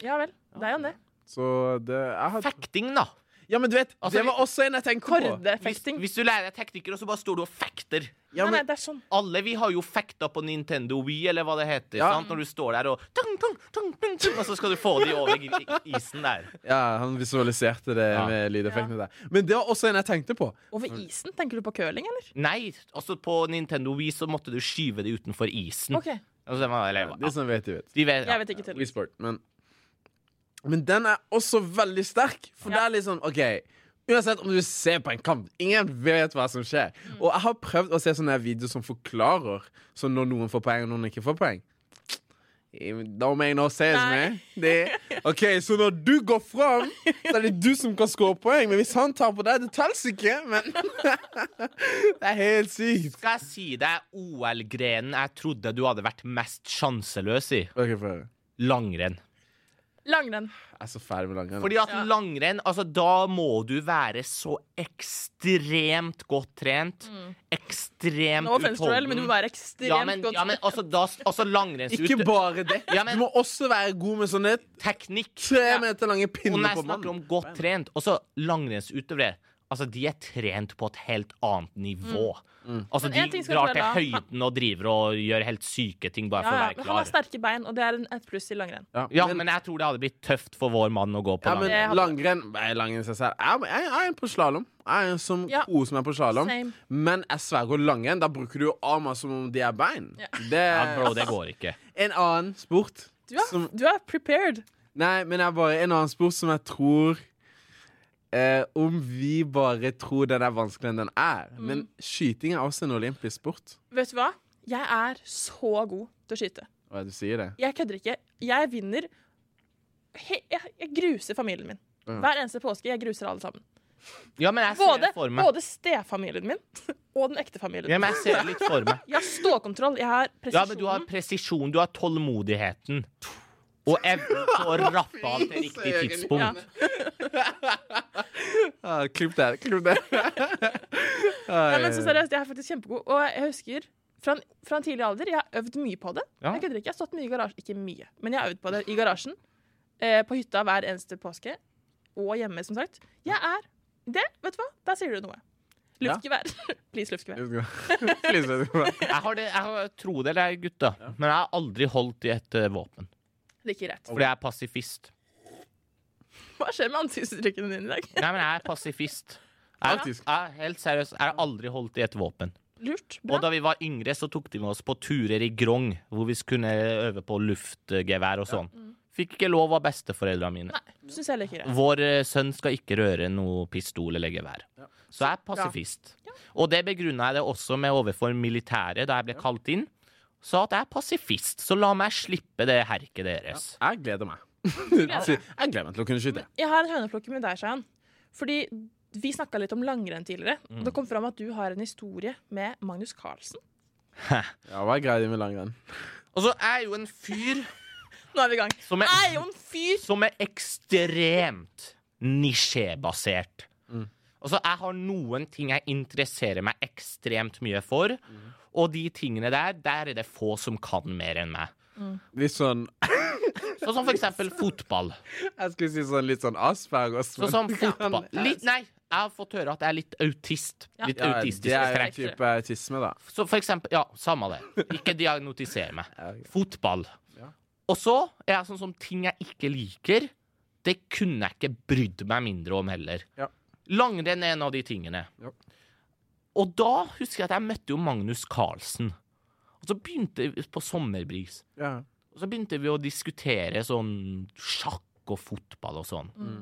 Ja vel. Det er jo det. Så det jeg har... Fekting, da. Ja, men du vet, Altså, det var også en jeg tenkte på. Hvis, hvis du lærer deg teknikker, og så bare står du og fekter. Ja, Nei, nei, men, det er sånn. Alle vi har jo fekta på Nintendo Wii, eller hva det heter. Ja. Sant? Når du står der og tung, tung, tung, tung, tung, Og så skal du få de over isen der. ja, han visualiserte det Ja. med lydeffektene der. Men det var også en jeg tenkte på. Over isen? Tenker du på curling, eller? Nei, altså på Nintendo Wii så måtte du skyve det utenfor isen. OK. Altså, det ja, eller, De som vet, de vet. de vet, ja. Jeg vet ikke til. Wii Sport, men Men den er også veldig sterk, for Ja. det er litt sånn OK. Uansett om du ser på en kamp, ingen vet hva som skjer. Mm. Og jeg har prøvd å se sånne videoer som forklarer sånn når noen får poeng, og noen ikke får poeng. Don't make no sense, man. Det, OK, så når du går fram, så er det du som kan score poeng. Men hvis han tar på deg, det telles ikke. Men Det er helt sykt. Skal jeg si deg OL-grenen jeg trodde du hadde vært mest sjanseløs i? Okay. Langrenn. Langrenn. Jeg er så fæl med langrenn. Fordi at Ja. langrenn, altså da må du være så ekstremt godt trent. Ekstremt No Joel, men du må være ekstremt ja, men, godt ja, men altså, da, altså langrennsut... Ikke bare det. Ja, men- Du må også være god med sånne Teknikk. tre meter lange Og når jeg på snakker mannen. om godt trent Også langrennsutøvere Altså, de er trent på et helt annet nivå. Altså, Mm. Altså, de drar til høyden og driver og gjør helt syke ting bare Ja, for å ja, være men han har sterke bein, og det er et pluss i langrenn. Ja, men jeg tror det hadde blitt tøft for vår mann å gå på Ja, men langrenn Nei, langrenn seg selv. Jeg, jeg, jeg er på slalåm. Jeg er som Ja. som er på slalåm. Men jeg sverger langrenn. Da bruker du jo armer som om de er bein. Ja. Det Ja, bro, det går ikke. en annen sport Du er, som du er prepared. Nei, men jeg er bare en annen sport som jeg tror eh, Om vi bare tror den er vanskeligere enn den er. Mm. Men skyting er også en olympisk sport. Vet du hva? Jeg er så god til å skyte. Hva det du sier det? Jeg kødder ikke. Jeg vinner he jeg, jeg gruser familien min. Hver eneste påske. Jeg gruser alle sammen. Ja, men jeg ser Både, for meg. både stefamilien min og den ekte familien. Ja, men jeg ser det litt for meg. Jeg har ståkontroll. Jeg har Ja, men du har presisjon, du har tålmodigheten. Og evnen til å rappe av til riktig tidspunkt. Ah, klipp det. Klipp det. Nei, men så seriøst, jeg er faktisk kjempegod. Og jeg husker Fra en, fra en tidlig alder. Jeg har øvd mye på det. Ja. Jeg kødder ikke. Jeg har stått mye i garasjen. Ikke mye, men jeg har øvd på det i garasjen. Eh, på hytta hver eneste påske. Og hjemme, som sagt. Jeg er det. Vet du hva? Der sier du noe. Ja. Luftgevær. Please, luftgevær. Please, luftgevær. Jeg har det, jeg har, tro det eller ei, gutta, men jeg har aldri holdt i et eh, våpen. Det er ikke rett. Fordi jeg er pasifist. Hva skjer med ansiktsuttrykkene dine i dag? Nei, men jeg er pasifist. Jeg, jeg, jeg, helt seriøst, jeg har aldri holdt i et våpen. Lurt. bra. Og da vi var yngre, så tok de med oss på turer i Grong, hvor vi kunne øve på luftgevær og sånn. Fikk ikke lov av besteforeldrene mine. Nei, synes jeg ikke det. Vår eh, sønn skal ikke røre noe pistol eller gevær. Så jeg er pasifist. Og det begrunna jeg det også med overfor militæret da jeg ble kalt inn. Sa at jeg er pasifist, så la meg slippe det herket deres. Jeg gleder meg. jeg gleder meg til å kunne skyte. Jeg har en høneplukke med deg, Shayan. Fordi vi snakka litt om langrenn tidligere. Mm. Det kom fram at du har en historie med Magnus Carlsen. Ja, Hva er greia med langrenn? Og så er jeg jo en fyr Nå er vi i gang. som er, Jeg er jo en fyr! som er ekstremt nisjébasert. Mm. Altså, jeg har noen ting jeg interesserer meg ekstremt mye for, og de tingene der, der er det få som kan mer enn meg. Litt sånn Sånn som for eksempel fotball. Jeg skulle si sånn litt sånn Aspergers. Sånn som fotball. Litt, nei, jeg har fått høre at jeg er litt autist. Ja. Litt Ja, autistisk det er en type autisme, da. Så for eksempel, ja, samme det. Ikke diagnotiser meg. Fotball. Ja. Og så er jeg sånn som ting jeg ikke liker, det kunne jeg ikke brydd meg mindre om heller. Ja. Langrenn er en av de tingene. Ja. Og da husker jeg at jeg møtte jo Magnus Carlsen. Og så begynte vi på sommerbris. Ja. Og så begynte vi å diskutere sånn sjakk og fotball og sånn. Mm.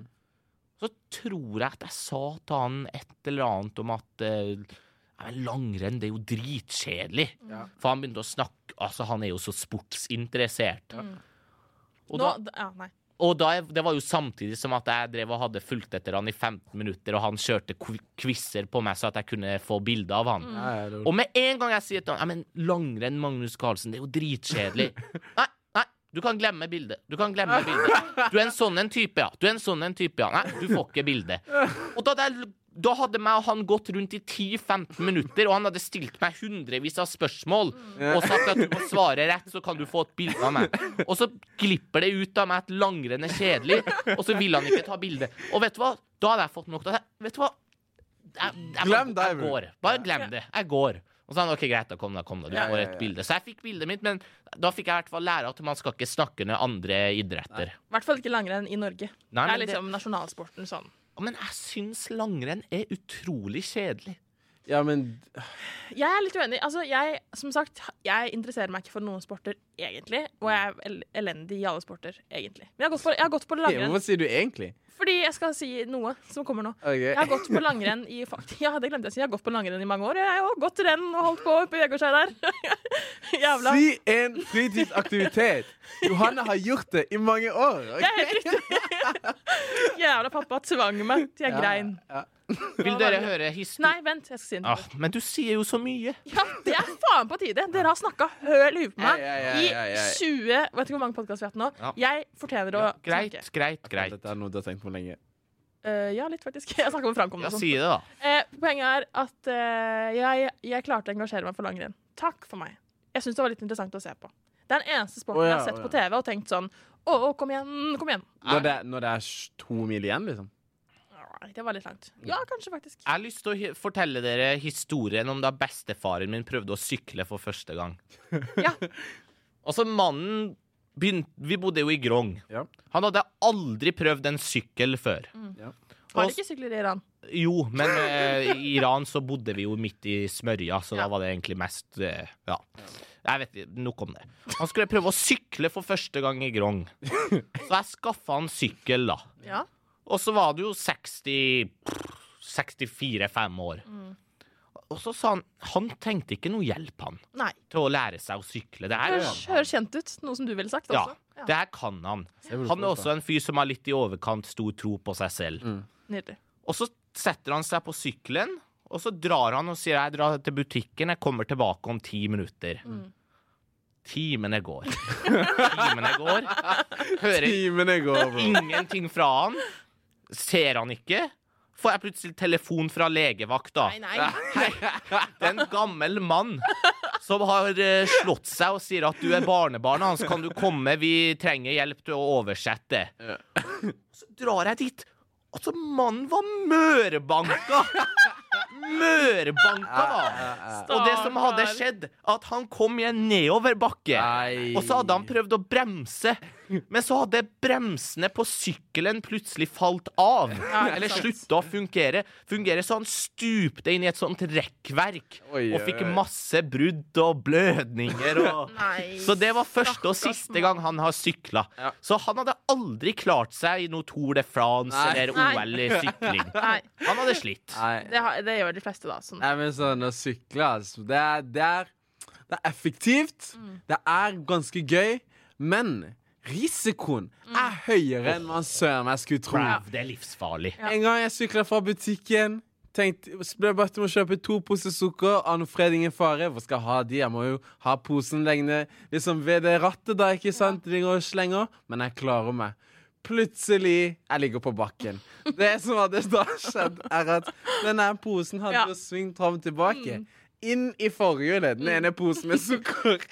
Så tror jeg at jeg sa til han et eller annet om at eh, langrenn, det er jo dritkjedelig. Ja. For han begynte å snakke Altså, han er jo så sportsinteressert. Og, Nå, da, ja, nei. Og da, det var jo samtidig som at jeg drev og hadde fulgt etter han i 15 minutter, og han kjørte qu- quizer på meg så at jeg kunne få bilde av han. Ja, Og med en gang jeg sier til han men langrenn, Magnus Carlsen, det er jo dritkjedelig. nei, nei, du kan glemme bildet. Du kan glemme bildet. Du er en sånn en type, ja. Du er en sånn en type, ja. Nei, du får ikke bildet. Og da, hadde jeg- da hadde meg og han gått rundt i 10-15 minutter, og han hadde stilt meg hundrevis av spørsmål og sagt at du må svare rett, så kan du få et bilde av meg. Og så glipper det ut av meg at langrenn er kjedelig, og så vil han ikke ta bilde. Og vet du hva? Da hadde jeg fått nok. Vet du hva? Jeg, jeg, Glem jeg, jeg går. Bare glem det. Jeg går. Og så sa han OK, greit, da kom da, kom da. Du Ja, får ja, ja. et bilde. Så jeg fikk bildet mitt, men da fikk jeg i hvert fall lære at man skal ikke snakke ned andre idretter. I hvert fall ikke langrenn i Norge. Nei, det er liksom det- nasjonalsporten sånn. Men jeg syns langrenn er utrolig kjedelig. Ja, men Jeg er litt uenig. Altså, jeg, som sagt, jeg interesserer meg ikke for noen sporter egentlig. Og jeg er el elendig i alle sporter, egentlig. Men jeg har gått på, jeg har gått på langrenn Hvorfor sier du egentlig? fordi jeg skal si noe som kommer nå. Okay. Jeg har gått på langrenn i fakt- Ja, det glemte jeg å si. Jeg har gått på langrenn i mange år. Jeg har gått renn og holdt på på i Vegårshei der. Jævla. Si en fritidsaktivitet! Johanne har gjort det i mange år. Okay? Det er helt riktig. Jævla pappa tvang meg til jeg grein. Ja. Vil dere høre historien? Nei, vent, jeg skal si Ah, men du sier jo så mye. Ja, det er faen på tide. Dere har snakka høl i huet på meg i 20 Vet ikke hvor mange podkaster vi har hatt nå. Ja. Jeg fortjener å Ja, greit, snakke. greit, greit. Dette er noe du har tenkt på lenge. Uh, ja, litt faktisk. Jeg snakker om framkomne Ja, sånn. si det, da. Uh, poenget er at uh, jeg, jeg klarte å engasjere meg for langrenn. Takk for meg. Jeg syns det var litt interessant å se på. Det er den eneste sporten oh, ja, jeg har sett å, på TV og tenkt sånn Å, oh, kom igjen, kom igjen. Når det, når det er to mil igjen, liksom? Nei, det var litt langt. Ja, kanskje, faktisk. Jeg har lyst til å fortelle dere historien om da bestefaren min prøvde å sykle for første gang. Ja. Altså, mannen begynte Vi bodde jo i Grong. Ja. Han hadde aldri prøvd en sykkel før. Ja. Var det ikke sykler i Iran? Jo, men eh, i Iran så bodde vi jo midt i smørja, så Ja. da var det egentlig mest eh, Ja. Jeg vet ikke, Nok om det. Han skulle prøve å sykle for første gang i Grong. Så jeg skaffa han sykkel, da. Ja. Og så var det jo 60 64-5 år. Mm. Og så sa han Han trengte ikke noe hjelp, han, Nei. til å lære seg å sykle. Det her, Høres kjent ut. Noe som du ville sagt ja, også. det her kan han. Han er også en fyr som har litt i overkant stor tro på seg selv. Mm. Nydelig. Og så setter han seg på sykkelen, og så drar han og sier jeg drar til butikken, jeg kommer tilbake om ti minutter. Mm. Timene går. Timene går. Hører Timene går, bro. ingenting fra han. Ser han ikke. får jeg plutselig telefon fra legevakta. Nei, nei. Det er en gammel mann som har eh, slått seg og sier at du er barnebarnet hans. Kan du komme? Vi trenger hjelp til å oversette. Så drar jeg dit. Altså, mannen var mørbanka! Mørbanka, da! Og det som hadde skjedd, at han kom i en nedoverbakke. Og så hadde han prøvd å bremse, men så hadde bremsene på sykkelen plutselig falt av. Ja, Eller slutta å fungere. fungere. Så han stupte inn i et sånt rekkverk Oi, og fikk oi. masse brudd og blødninger. Og... Så det var første og siste gang han har sykla. Ja. Så han hadde aldri klart seg i noe Tour de France Nei. eller OL i sykling. Nei, Han hadde slitt. Det, har, det gjør de fleste, da. Sånn. Nei, men sånn å sykle, altså. Det er, det er, det er effektivt. Det er ganske gøy. Men risikoen er høyere enn man søren meg skulle tro. Brav, det er livsfarlig. Ja. En gang jeg sykla fra butikken. Tenkte, ble bedt om å kjøpe to poser sukker. Anne Fred, ingen fare. Hvor skal jeg ha de? Jeg må jo ha posen liggende liksom ved det rattet, da, ikke sant? Går og slenger. Men jeg klarer meg. Plutselig jeg ligger på bakken. Det som hadde da skjedd, er at denne posen hadde Ja. svingt fram og tilbake. Inn i forhjulet, den ene posen med sukker.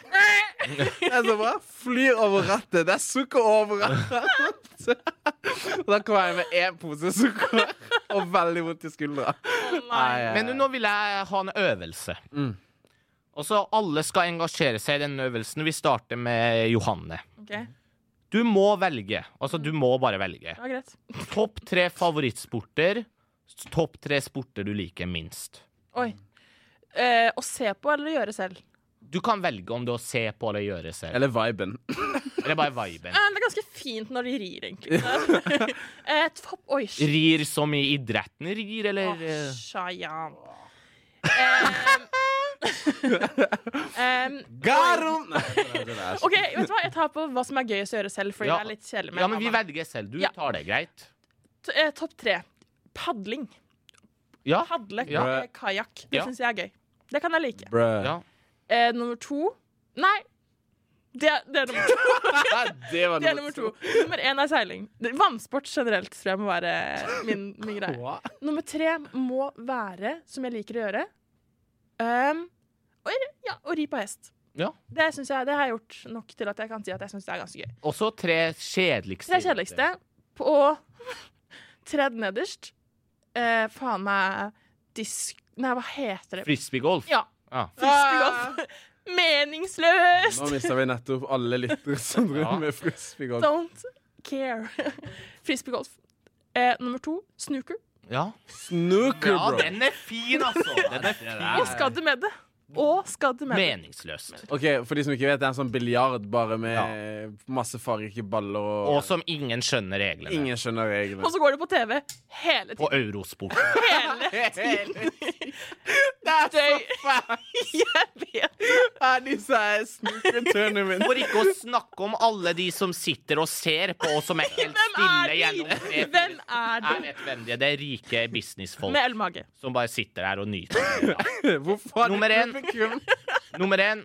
Jeg så bare flyr over rattet. Det er sukker overalt. Og da kommer jeg med én pose sukker og veldig vondt i skuldra. Nei. Men nå vil jeg ha en øvelse. Mm. Og så alle skal engasjere seg i den øvelsen. Vi starter med Johanne. Okay. Du må velge. Altså, du må bare velge. ja, greit. Topp tre favorittsporter. Topp tre sporter du liker minst. Oi. Eh, å se på eller gjøre selv? Du kan velge om det er å se på eller gjøre selv. Eller viben. Eller bare viben. Eh, det er ganske fint når de rir, egentlig. eh, topp Oi, shit. Rir som i idretten rir, eller Åh, eh, Shayan. um, Garon! OK, vet du hva? Jeg tar på hva som er gøyest å gjøre selv, fordi Ja. det er litt kjedelig med Ja, men vi mamma. velger selv. Du Ja. tar det, greit? T- eh, Topp tre. Padling. Ja. Padle Ja. eh, kajakk. Det Ja. syns jeg er gøy. Det kan jeg like. Ja. Eh, nummer to Nei. Det, det er nummer to. det var Det er nummer to. Nummer én er seiling. Vannsport generelt tror jeg må være min, min greie. Hva? Nummer tre må være, som jeg liker å gjøre, um, å, ja, å ri på hest. Ja. Det, jeg, det har jeg gjort nok til at jeg kan si at jeg syns det er ganske gøy. Og så tre kjedeligste. Tre kjedeligste på tredje nederst. Eh, faen meg disk... Nei, hva heter det? Frisbeegolf. Ja. Ah. Frisbeegolf. Meningsløst! Nå mista vi nettopp alle lyttere som driver Ja. med frisbeegolf. Don't care. Frisbeegolf. Eh, nummer to snooker. ja. Snooker, Ja, den er fin, altså. Den er fin. Og skadde med det. Og skadde med det. Meningsløst. Ok, For de som ikke vet, det er en sånn biljard bare med masse fargerike baller og, Og som ingen skjønner reglene. Ingen skjønner reglene. Og så går det på TV hele På tiden. Eurosport. Hele tiden. Det er så Det- fælt! Jeg vet Ja, disse er snooker tournament. For ikke å snakke om alle de som sitter og ser på, oss som er helt Hvem stille er gjennom de? tre Hvem er Jeg de? vet hvem de er. Det er rike businessfolk Med ølmage. som bare sitter der og nyter. Hvorfor har de Nummer én. publikum? Nummer én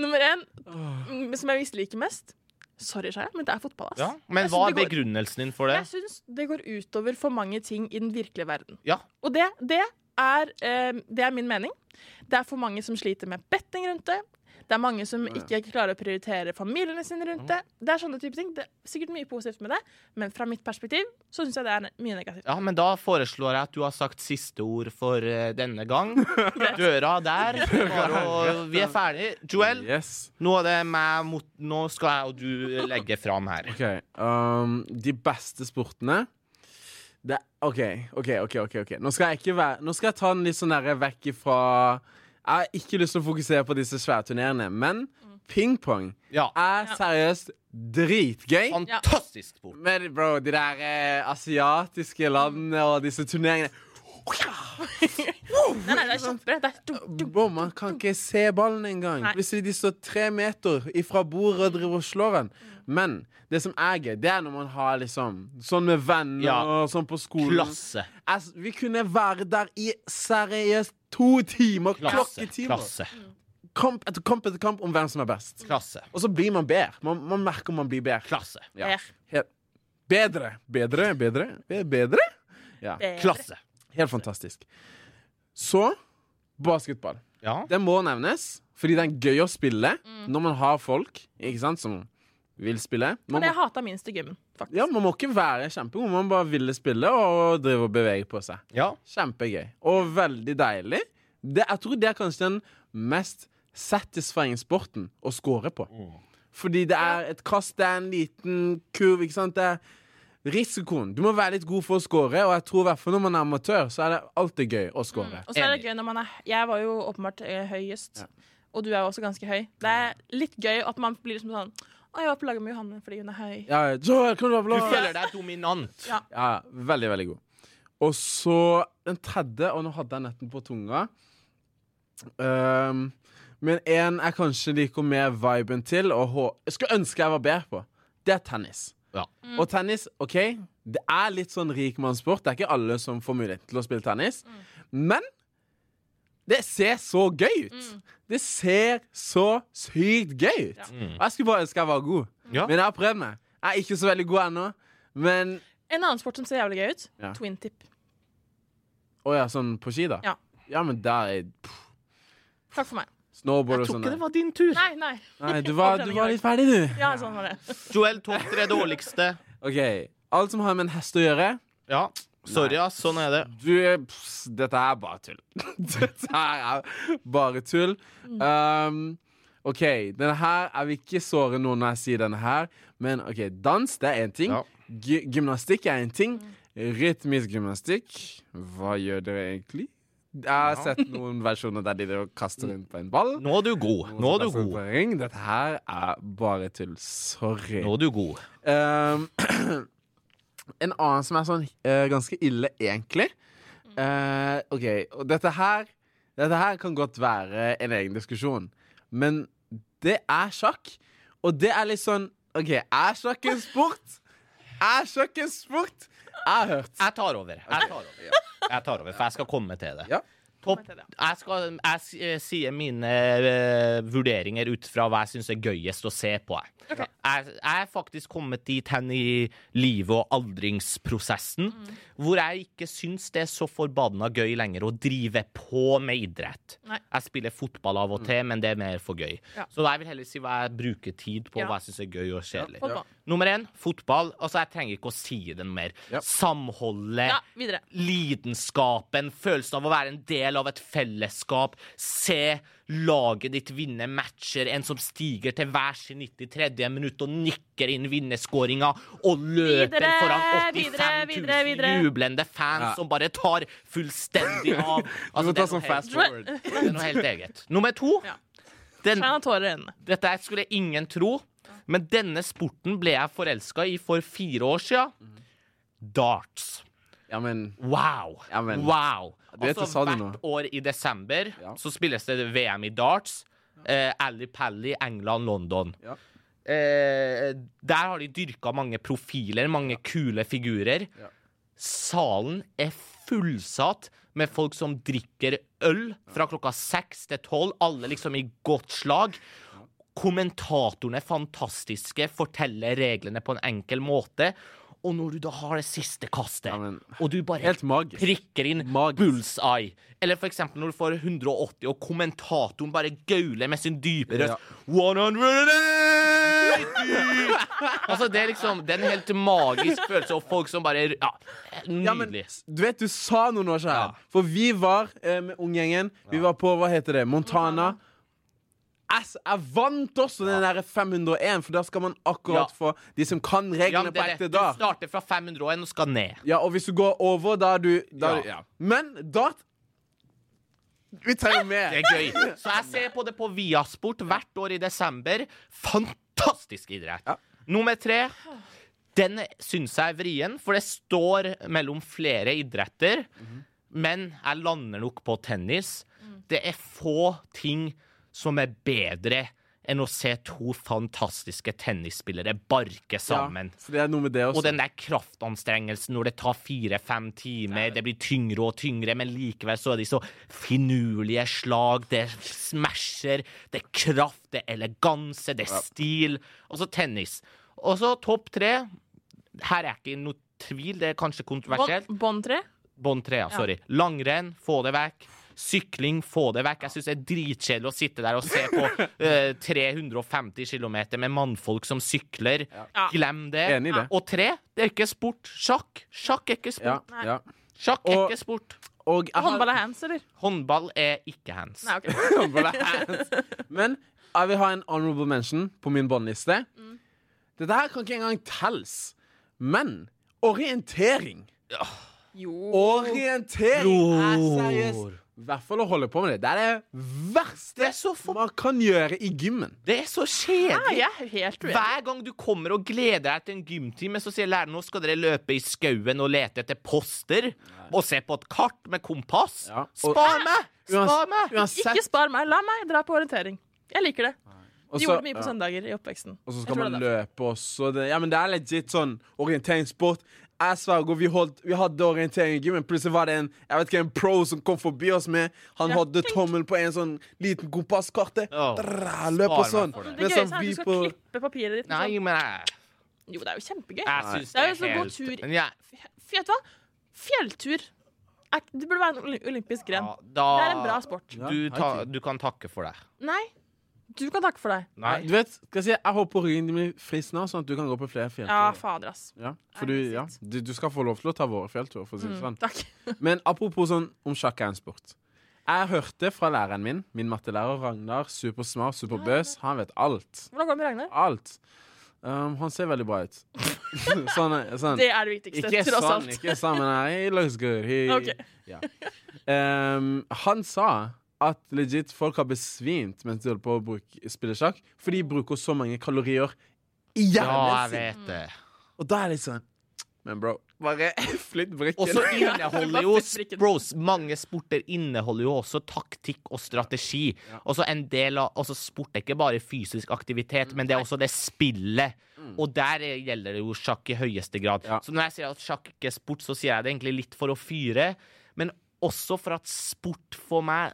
Nummer én, mm, som jeg misliker mest Sorry, Shaya, men det er fotball. ass. ja. Men Jeg hva synes er det går- begrunnelsen din for det? Jeg syns det går utover for mange ting i den virkelige verden. Ja. Og det, det, er, eh, det er min mening. Det er for mange som sliter med betting rundt det. Det er mange som ikke klarer å prioritere familiene sine rundt det. Det er sånne type ting. Det er sikkert mye positivt med det, men fra mitt perspektiv så syns jeg det er mye negativt. Ja, men da foreslår jeg at du har sagt siste ord for uh, denne gang. Døra der. Og vi er ferdige. Joel, Yes. nå er mot Nå skal jeg og du legge fram her. OK. Um, de beste sportene det, OK, OK, OK. ok, ok Nå skal jeg ikke være Nå skal jeg ta den litt sånn vekk ifra Jeg har ikke lyst til å fokusere på disse svære turnerende, men pingpong Ja. er seriøst dritgøy. Fantastisk sport. Men bro, de der eh, asiatiske landene og disse turneringene Nei, nei, det er kjempebra. Det er dum, dum. Bro, Man kan ikke se ballen engang. Nei. Plutselig de står tre meter ifra bordet og driver og slår den. Men det som er gøy, det er når man har liksom sånn med venner Ja. og sånn på skolen. Klasse. Altså, vi kunne være der i seriøst to timer. Klasse. Klokketimer. Klasse. Kamp etter kamp etter kamp om hvem som er best. Klasse. Og så blir man bedre. Man, man merker man blir bedre. Klasse. Ja. Helt. Bedre. Bedre, bedre, be- bedre. Ja. Bedre. Klasse. Helt fantastisk. Så basketball. Ja. Det må nevnes, fordi det er gøy å spille Mm. når man har folk ikke sant, som vil spille. Men Man det må, jeg hata minst i gymmen, faktisk. ja, man må ikke være kjempegod, man bare ville spille og drive og bevege på seg. ja. Kjempegøy. Og veldig deilig. Det, jeg tror det er kanskje den mest satisfying sporten å score på. Fordi det er et kast, det er en liten kurv, ikke sant. Det er risikoen. Du må være litt god for å score, og jeg tror i hvert fall når man er amatør, så er det alltid gøy å score. Og så er det gøy når man er Jeg var jo åpenbart høyest. høyest, og du er jo også ganske høy. Det er litt gøy at man blir liksom sånn Å, jeg var på laget med Johanne fordi hun er høy. Ja, Joel, kan du være på Du lag? føler deg dominant. Ja. Ja, veldig, veldig god. Og så den tredje, og nå hadde jeg netten på tunga. Ehm, men en jeg kanskje liker mer viben til, og hå- jeg skulle ønske jeg var bedre på, det er tennis. Ja. Og tennis, OK, det er litt sånn rikmannssport. Det er ikke alle som får mulighet til å spille tennis. Men det ser så gøy ut. Det ser så sykt gøy ut. Mm. Og jeg skulle bare ønske jeg var god. Ja. Men jeg har prøvd meg. Jeg er ikke så veldig god ennå. Men En annen sport som ser jævlig gøy ut, Ja. twin tip. Å ja, sånn på ski, da? Ja. Ja, men der er pff, Takk for meg. snowboard Jeg og tror sånn. ikke det var din tur. Nei, nei. Nei, du var, du var litt ferdig, du. Ja, sånn var det. Joel, topp tre dårligste. OK. Alt som har med en hest å gjøre Ja. Sorry, ass. Sånn er det. Du, er- pss, dette er bare tull. dette her er bare tull. Um, OK, denne her Jeg vil ikke såre noen når jeg sier denne her, men OK, dans det er én ting. Ja. Gy gymnastikk er én ting. Rytmisk gymnastikk, hva gjør dere egentlig? Jeg har Ja. sett noen versjoner der de kaster rundt på en ball. Nå er du god. Nå er du god. Dette her er bare tull. Sorry. Nå er du god. Um, en annen som er sånn uh, ganske ille, egentlig. Uh, OK, og dette her Dette her kan godt være en egen diskusjon, men det er sjakk. Og det er litt sånn OK, er sjakk en sport? Er sjakk en sport? Jeg har hørt. Jeg tar over. Jeg tar over, jeg tar over for jeg skal komme til det. Ja. Topp. Jeg, skal, jeg eh, sier mine uh, vurderinger ut fra hva jeg syns er gøyest å se på. Jeg. Jeg, jeg er faktisk kommet dit hen i livet og aldringsprosessen hvor jeg ikke syns det er så forbanna gøy lenger å drive på med idrett. Nei. Jeg spiller fotball av og til, men det er mer for gøy. Ja. Så jeg vil heller si hva jeg bruker tid på, Ja. hva jeg syns er gøy og kjedelig. Fotball. Nummer én fotball. Altså, jeg trenger ikke å si det noe mer. Ja. Samholdet Ja, lidenskapen, følelsen av å være en del av et fellesskap, se laget ditt vinne matcher, en som stiger til hver sin 93. minutt og nikker inn vinnerskåringa, og løper Videre, foran 85 videre, 000 videre, videre. jublende fans Ja. som bare tar fullstendig av. Du Altså, må det, ta sånn fast forward. det er noe helt eget. Nummer to. Ja. Den, dette skulle ingen tro, men denne sporten ble jeg forelska i for fire år sia. Darts. Ja, men Wow! Ja, men- wow. Altså, hvert år i desember Ja. så spilles det VM i darts. Eh, Ally Pally, England, London. Ja. Eh, der har de dyrka mange profiler, mange kule figurer. Ja. Salen er fullsatt med folk som drikker øl fra klokka seks til tolv, alle liksom i godt slag. Kommentatorene er fantastiske, forteller reglene på en enkel måte. Og når du da har det siste kastet, Ja, og du bare prikker inn Magisk. bullseye. Eller for eksempel når du får 180, og kommentatoren bare gauler med sin dype røst. Ja. 180! altså, det er liksom Det er en helt magisk følelse, og folk som bare Ja, Ja, men nydelig. du vet, du sa noe nå, Kjære. For vi var eh, med unggjengen. Vi var på, hva heter det, Montana. Jeg, s- jeg vant også den der 501, for da skal man akkurat Ja. få de som kan reglene ja, på det ekte rett. Du starter fra 501 og skal ned. Ja, og hvis du går over, da er du da Ja. du-. Men dart Vi trenger mer. Det er gøy. Så jeg ser på det på Viasport hvert år i desember. Fantastisk idrett. Ja. Nummer tre. Den syns jeg er vrien, for det står mellom flere idretter. Men jeg lander nok på tennis. Det er få ting som er bedre enn å se to fantastiske tennisspillere barke sammen. Ja, for det er noe med det også. Og den der kraftanstrengelsen når det tar fire-fem timer, det blir tyngre og tyngre, men likevel så er de så finurlige slag. Det er smasher, det er kraft, det er eleganse, det er stil. Og så tennis. Og så topp tre. Her er ikke noe tvil, det er kanskje kontroversielt. Bånd tre? Bånd tre, ja. Sorry. Langrenn, få det vekk. Sykling, få det vekk. Jeg syns det er dritkjedelig å sitte der og se på uh, 350 km med mannfolk som sykler. Ja. Glem det. Enig i det. Og tre, det er ikke sport. Sjakk. Sjakk er ikke sport. Nei. ja. Sjakk er Og- ikke sport. Og har- Håndball er hands, eller? Håndball er ikke hands. Nei, okay. Håndball er hands. Men jeg vil ha en honorable mention på min båndliste. Dette her kan ikke engang telles. Men orientering Jo. Orientering er Bror. seriøst I hvert fall å holde på med det. Det er det verste Det er for... man kan gjøre i gymmen. Det er så kjedelig. Ja, er. Hver gang du kommer og gleder deg til en gymtime, så sier læreren nå skal dere løpe i skauen og lete etter poster og se på et kart med kompass. Ja, og- Spar meg! Spar meg! Uansett Ikke spar meg. La meg dra på orientering. Jeg liker det. Også, De gjorde mye på ja. søndager i oppveksten. Og så skal man løpe også. Det, ja, men det er legit sånn orienteringssport. Jeg sverger, vi, holdt, vi hadde orientering i gymmen. Plutselig var det en jeg vet ikke, en pro som kom forbi oss med Han Ja, hadde tommelen på en sånn liten kompasskarte. Oh. Løp og sånn. det. Det gøyeste er at du skal på klippe papiret ditt. Nei, sånn. men jeg, Jo, det er jo kjempegøy. jeg synes Det er jo sånn helt... helt tur- Men jeg, Vet du hva? Fjelltur. Det burde være en olympisk gren. ja, da, Det er en bra sport. Du, ta, du kan takke for det. Nei, du kan takke for deg. Nei. Du vet, skal jeg si, jeg håper ryggen din blir frisk nå, sånn at du kan gå på flere fjellturer. Ja, fader, ass. Ja, for du, ja, du, du skal få lov til å ta våre fjellturer, for å si det Mm, sånn. takk. Men apropos sånn om sjakk er en sport. Jeg hørte fra læreren min, min mattelærer Ragnar, supersmart, superbøs. Han vet alt. Hvordan går det med Ragnar? Alt. Um, han ser veldig bra ut. sånn, sånn. Det er det viktigste, Ikke tross sånn, alt. ikke sånn, men he looks good. He, okay. ja. um, han sa at legit folk har besvimt mens de holder på å bruke, spille sjakk, for de bruker så mange kalorier i Ja, hjernen jeg sin. vet det. Og da er det liksom sånn Men bro, bare flytt brikken. Og så inneholder jo bros, mange sporter inneholder jo også taktikk og strategi. Og så en del av også Sport er ikke bare fysisk aktivitet, men det er også det spillet. Og der er- gjelder det jo sjakk i høyeste grad. Ja. Så når jeg sier at sjakk ikke er sport, så sier jeg det egentlig litt for å fyre, men også for at sport for meg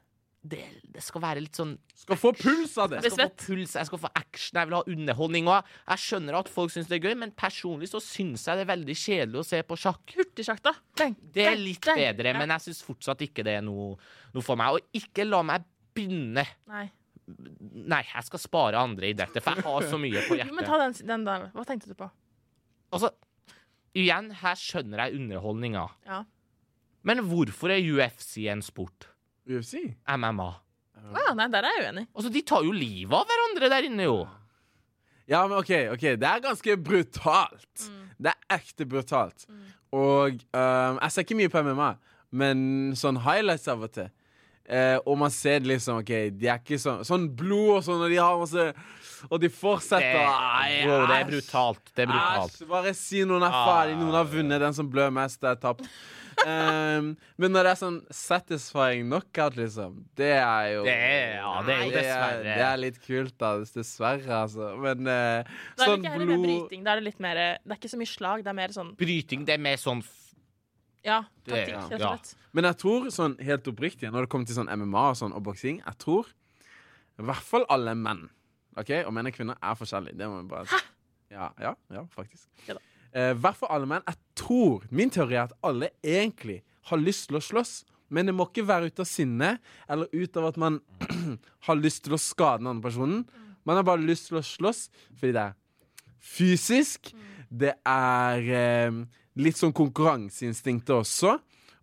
det, det skal være litt sånn Skal få puls av det. Jeg skal få puls, jeg skal få action, jeg vil ha underholdning. òg. jeg skjønner at folk syns det er gøy, men personlig så syns jeg det er veldig kjedelig å se på sjakk. Hurtigsjakk, da. Deng, Det er litt deng. bedre, men jeg syns fortsatt ikke det er noe, noe for meg. Og ikke la meg binde. Nei. Nei, jeg skal spare andre i dette, for jeg har så mye på Jo, men ta den, den der. Hva tenkte du på? Altså, igjen, her skjønner jeg underholdninga. Ja. Men hvorfor er UFC en sport? UFC? MMA? Å ja, nei, der er jeg uenig. Altså, de tar jo livet av hverandre der inne, jo. Ja, men OK, ok, det er ganske brutalt. Det er ekte brutalt. Og um, jeg ser ikke mye på MMA, men sånn highlights av og til. Eh, og man ser det liksom OK, de er ikke sånn Sånn blod og sånn, og de har masse Og de fortsetter. Ai, bro, det er brutalt. Det er brutalt. Æsj, bare si noen er ferdig, noen har vunnet, den som blør mest, er tapt. Um, men når det er sånn satisfying knockout, liksom, det er jo Det er- ja, det er jo dessverre. Det er litt kult, da. Dessverre, altså. Men eh, Da er det sånn ikke heller mer bryting. Da er det litt mer Det er ikke så mye slag. Det er mer sånn Bryting, det er mer sånn Ja, Det- taktikk, rett og ja. Men jeg tror sånn helt oppriktig, når det kommer til sånn MMA og sånn, og boksing Jeg tror i hvert fall alle menn OK? Og menn og kvinner er forskjellige. Det må vi bare Hæ? Ja, ja, ja, faktisk. Ja. Eh, hvert for alle menn. Jeg tror Min teori er at alle egentlig har lyst til å slåss. Men det må ikke være ut av sinne eller ut av at man har lyst til å skade den andre personen. Man har bare lyst til å slåss fordi det er fysisk. Det er eh, litt sånn konkurranseinstinktet også.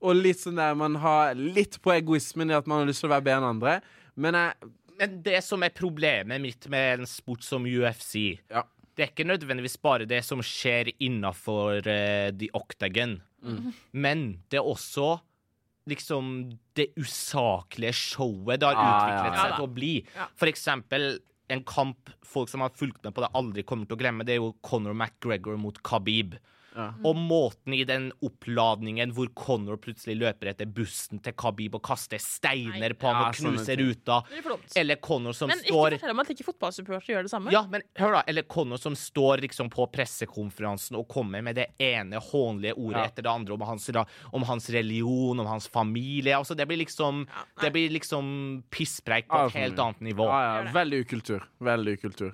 Og litt sånn der man har litt på egoismen i at man har lyst til å være bedre enn andre. Men jeg Men det som er problemet mitt med en sport som UFC, Ja. det er ikke nødvendigvis bare det som skjer innafor uh, the octagon, men det er også liksom det usaklige showet det har Ah, utviklet ja. Ja seg til å bli. Ja. For eksempel en kamp folk som har fulgt med på det, aldri kommer til å glemme, det er jo Conor McGregor mot Khabib. Ja. Og måten i den oppladningen hvor Conor plutselig løper etter bussen til Khabib og kaster steiner på Ja, og knuser ting. ruta. Eller Connor som Men ikke fortell om at ikke fotballsupportere gjør det samme. ja, men hør da, eller Conor som står liksom på pressekonferansen og kommer med det ene hånlige ordet Ja. etter det andre om hans, om hans religion, om hans familie. Altså, det blir liksom, Ja, det blir liksom pisspreik på Ja, et helt annet nivå. Ja, ja, veldig ukultur. Veldig ukultur.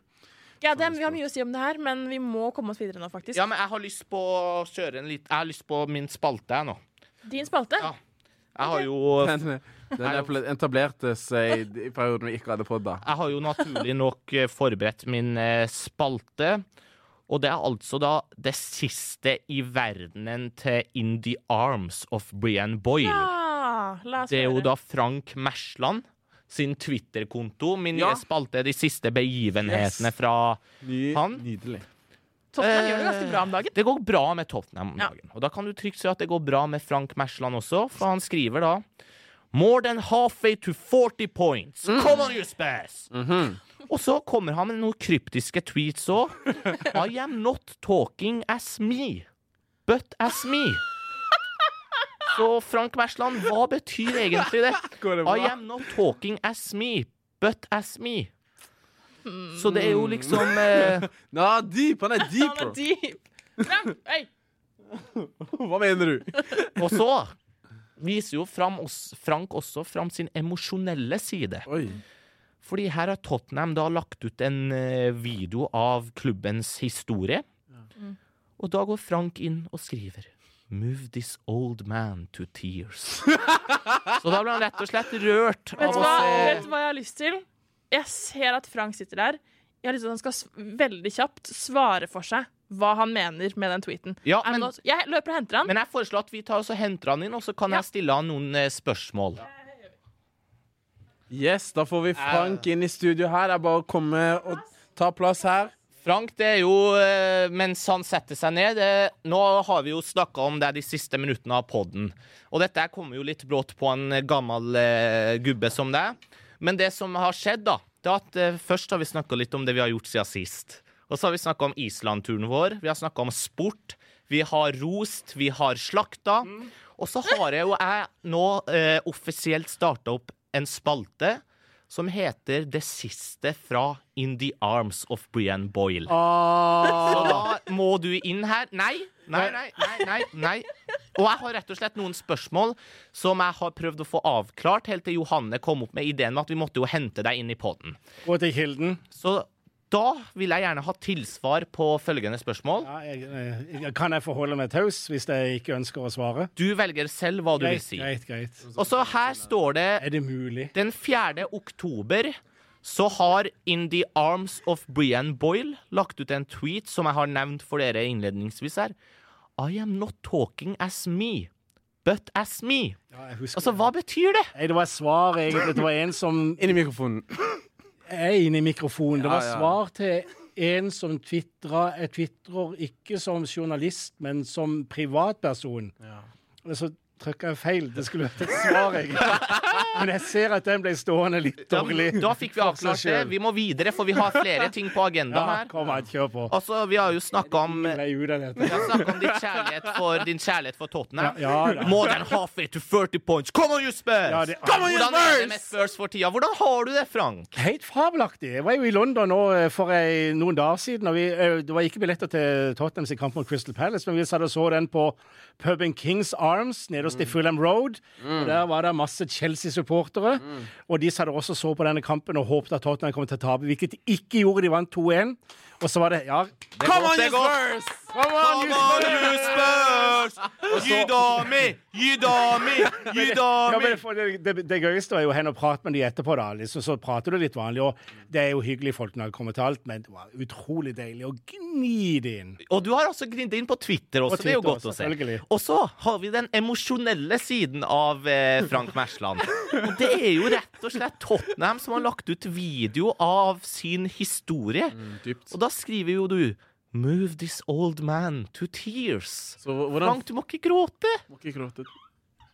Ja, det, vi har mye å si om det her, men vi må komme oss videre nå, faktisk. Ja, men jeg har lyst på å kjøre en litt Jeg har lyst på min spalte, jeg nå. Din spalte. Ja. Jeg har jo Den, etablerte seg i perioden vi ikke hadde podda. Jeg har jo naturlig nok eh, forberedt min eh, spalte. Og det er altså da det siste i verdenen til In the Arms of Brian Boyle. Ja, la oss Det er jo da Frank Mersland sin Twitter-konto. Min Ja. spalte de siste begivenhetene Yes. fra Ny, Han? Nydelig. Tottenham gjør det Eh, ganske bra om dagen. Det går bra med Tottenham om Ja. dagen. Og da kan du trygt si at det går bra med Frank Mersland også, for han skriver da More than halfway to 40 points. Come on, you spaz! Og så kommer han med noen kryptiske tweets òg. I am not talking as me, but as me. Så Frank Mersland, hva betyr egentlig det? Det I am not talking as me, but as me. Så det er jo liksom eh, Nå, deep! Han er Han er deep. Frank, hey. Hva mener du? Og så viser jo fram oss, Frank også fram sin emosjonelle side. Oi. Fordi her har Tottenham da lagt ut en eh, video av klubbens historie. Og da går Frank inn og skriver Move this old man to tears. Så da ble han rett og slett rørt Vet av du, å hva, se vet du hva jeg har lyst til? Jeg ser at Frank sitter der. Jeg har lyst til at han skal veldig kjapt svare for seg hva han mener med den tweeten. Ja, men, jeg løper og henter han. men jeg foreslår at vi tar oss og henter han inn, og så kan Ja. jeg stille han noen eh, spørsmål. Yes, da får vi Frank inn i studio her. Det er bare å komme og ta plass her. Frank, det er jo eh, mens han setter seg ned det, Nå har vi jo snakka om det de siste minuttene av podden. Og dette kommer jo litt brått på en gammel eh, gubbe som det. Men det som har skjedd, da, det er at eh, først har vi snakka litt om det vi har gjort siden sist. Og så har vi snakka om Island-turen vår. Vi har snakka om sport. Vi har rost. Vi har slakta. Og så har jeg jo jeg nå eh, offisielt starta opp en spalte som heter Det siste fra In the Arms of Brian Boyle. Så da må du inn her. Nei, nei, nei, nei, nei, nei. Og jeg har rett og slett noen spørsmål som jeg har prøvd å få avklart, helt til Johanne kom opp med ideen med at vi måtte jo hente deg inn i poden. Gå til kilden. Så da vil jeg gjerne ha tilsvar på følgende spørsmål. Ja, jeg, jeg, kan jeg forholde meg taus hvis jeg ikke ønsker å svare? Du velger selv hva du vil si. greit, greit. Og så her står det Er det mulig? Den 4. oktober så har In the Arms of Brian Boyle lagt ut en tweet som jeg har nevnt for dere innledningsvis her. I am not talking as me, but as me. Ja, Altså, hva betyr det? Nei, det var et svar, egentlig. Det var en som Inn i mikrofonen. Er inne i mikrofonen. Det var Ja, ja. svar til en som tvitra Jeg tvitrer ikke som journalist, men som privatperson. Og så trykka jeg feil. Det skulle vært et svar, egentlig. Men jeg ser at den ble stående litt dårlig. da fikk vi avklart det. Vi må videre, for vi har flere ting på Ja, agendaen her. kom an, kjør på. Også, vi har jo snakka om om din kjærlighet for, din kjærlighet for Tottenham. Ja, ja. More than halfway to 30 points. Come on, you Spurs! Ja, det- Come on, you Hvordan er det med Spurs for tida? Hvordan har du det, Frank? Helt fabelaktig. Jeg var jo i London nå eh, for ei, noen dager siden. og vi, eh, Det var ikke billetter til Tottenham sin kamp mot Crystal Palace, men vi satt og så den på puben Kings Arms nederst i Fulham Road. Og Der var det masse Chelsea-supportere. Og de satt også så på denne kampen og håpet at Tottenham kom til å tape, hvilket de ikke gjorde. De vant 2-1. Og så var det Ja, on, det you er godt. Spurs! Come on, you Spurs! Da mi! Ja, mi! men for det, det, det gøyeste var jo hen og prate med de etterpå. da, liksom, Så prater du litt vanlig, og det er jo hyggelig folk når det kommer til alt, men det var utrolig deilig å gni det inn. Og du har også gnidd inn på Twitter også, På det er jo godt godt å se. selvfølgelig. Og så har vi den emosjonelle siden av eh, Frank Mersland. Og det er jo rett og slett Tottenham som har lagt ut video av sin historie. Dypt. Og da skriver jo du Move this old man to tears. Så hvordan Frank, du må ikke gråte. Må ikke gråte.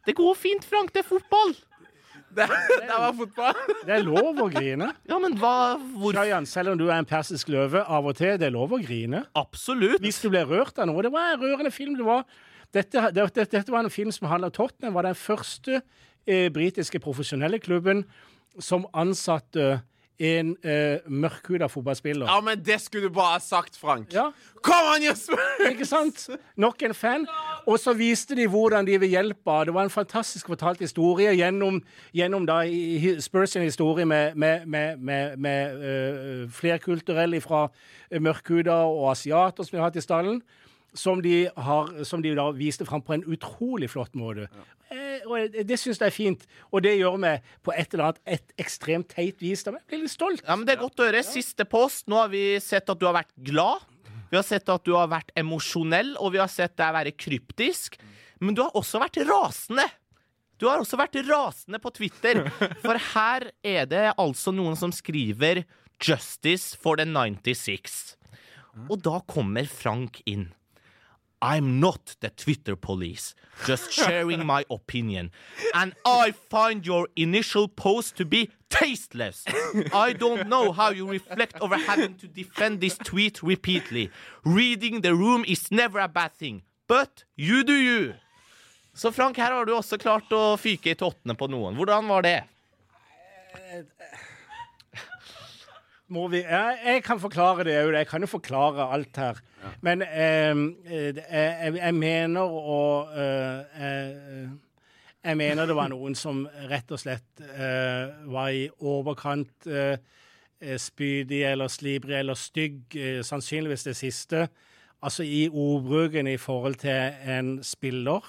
Det går fint, Frank. Det er fotball. Det, det var fotball! Det er lov å grine. Ja, men hva hvor... Shayan, selv om du er en persisk løve, av og til, det er lov å grine. Absolutt. Hvis du ble rørt av noe. Det var en rørende film. Det var, dette, det, dette, dette var en film som handla om Tottenham. var den første eh, britiske profesjonelle klubben som ansatte en eh, mørkhuda fotballspiller. Ja, men det skulle du bare ha sagt, Frank. Ja, Kom an, Jesper! Ikke sant? Nok en fan. Og så viste de hvordan de ved hjelp av Det var en fantastisk fortalt historie gjennom, gjennom da Spurs sin historie med, med, med, med, med øh, flerkulturelle fra mørkhuda og asiater som vi har hatt i stallen. Som de, har, som de da viste fram på en utrolig flott måte. Eh, og det, syns jeg er fint. Og det gjør vi på et eller annet et ekstremt teit vis. Da blir litt stolt. Ja, men Det er godt å høre. Siste post. Nå har vi sett at du har vært glad. Vi har sett at du har vært emosjonell, og vi har sett deg være kryptisk. Men du har også vært rasende. Du har også vært rasende på Twitter. For her er det altså noen som skriver 'Justice for the 96'. Og da kommer Frank inn. I'm not the Twitter police, just sharing my opinion. And I find your initial post to be tasteless. I don't know how you reflect over having to defend this tweet repeatedly. Reading the room is never a bad thing, but you do you. Så Frank, her har du også klart å fyke i tottene på noen. Hvordan var det? Må vi, ja, jeg kan forklare det òg. Jeg kan jo forklare alt her. Men eh, eh, jeg, jeg mener å eh, eh, Jeg mener det var noen som rett og slett eh, var i overkant eh, eh, spydig eller slibrig eller stygg. sannsynligvis det siste. Altså i ordbruken i forhold til en spiller.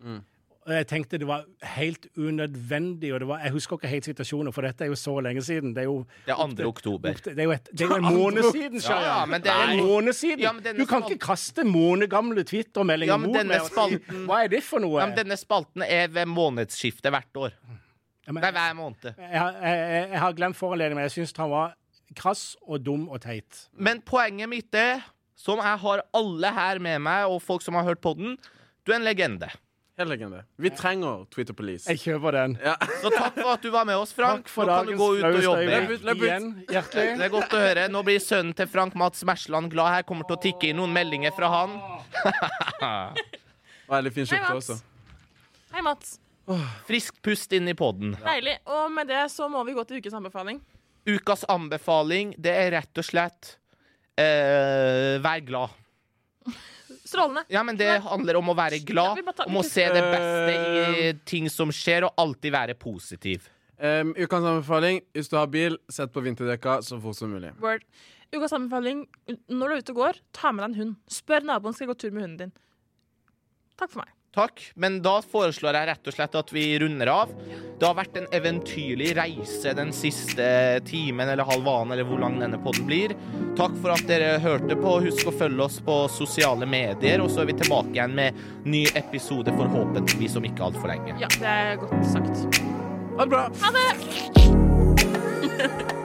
Og jeg tenkte det var helt unødvendig. og det var, Jeg husker ikke helt situasjonen, for dette er jo så lenge siden. Det er jo, Det er 2. oktober. opp det er jo, et, det er en måned siden, Ja, Shayan. men det det er er- en måned siden. Ja, du kan ikke kaste månegamle Twitter-meldinger Ja, mot meg. spalten- Hva er det for noe? Ja, men denne spalten er ved månedsskiftet hvert år. Ja, men- Nei, hver måned. jeg, har- jeg, jeg har glemt foranledningen, men jeg syns han var krass og dum og teit. Men poenget mitt er, som jeg har alle her med meg, og folk som har hørt på den, du er en legende. Helt legende. Vi trenger Twitter Police. Jeg kjøper den. Ja. Så takk for at du var med oss, Frank. Takk for Nå kan du gå ut og jobbe. Løp ut, løp ut. Igjen, hjertelig. Det er godt å høre. Nå blir sønnen til Frank Mats Mersland glad. Her kommer til å tikke inn noen meldinger fra han. Veldig fin skjorte også. Hei, Mats. Friskt pust inn i poden. Deilig. Og med det så må vi gå til ukes anbefaling. Ukas anbefaling, det er rett og slett eh, Vær glad. Strålende. Ja, men det handler om å være Ja, glad, vi bare tar- om å se det beste i ting som skjer, og alltid være positiv. Um, Ukas anbefaling hvis du har bil, sett på vinterdekka så fort som mulig. Word. Ukas anbefaling når du er ute og går, ta med deg en hund. Spør naboen skal jeg gå tur med hunden din. Takk for meg. Takk, men da foreslår jeg rett og slett at vi runder av. Det har vært en eventyrlig reise den siste timen eller halvannen, eller hvor lang denne podden blir. Takk for at dere hørte på. Husk å følge oss på sosiale medier, og så er vi tilbake igjen med ny episode forhåpentligvis om ikke altfor lenge. Ja, det er godt sagt. Ha det bra! Ha det!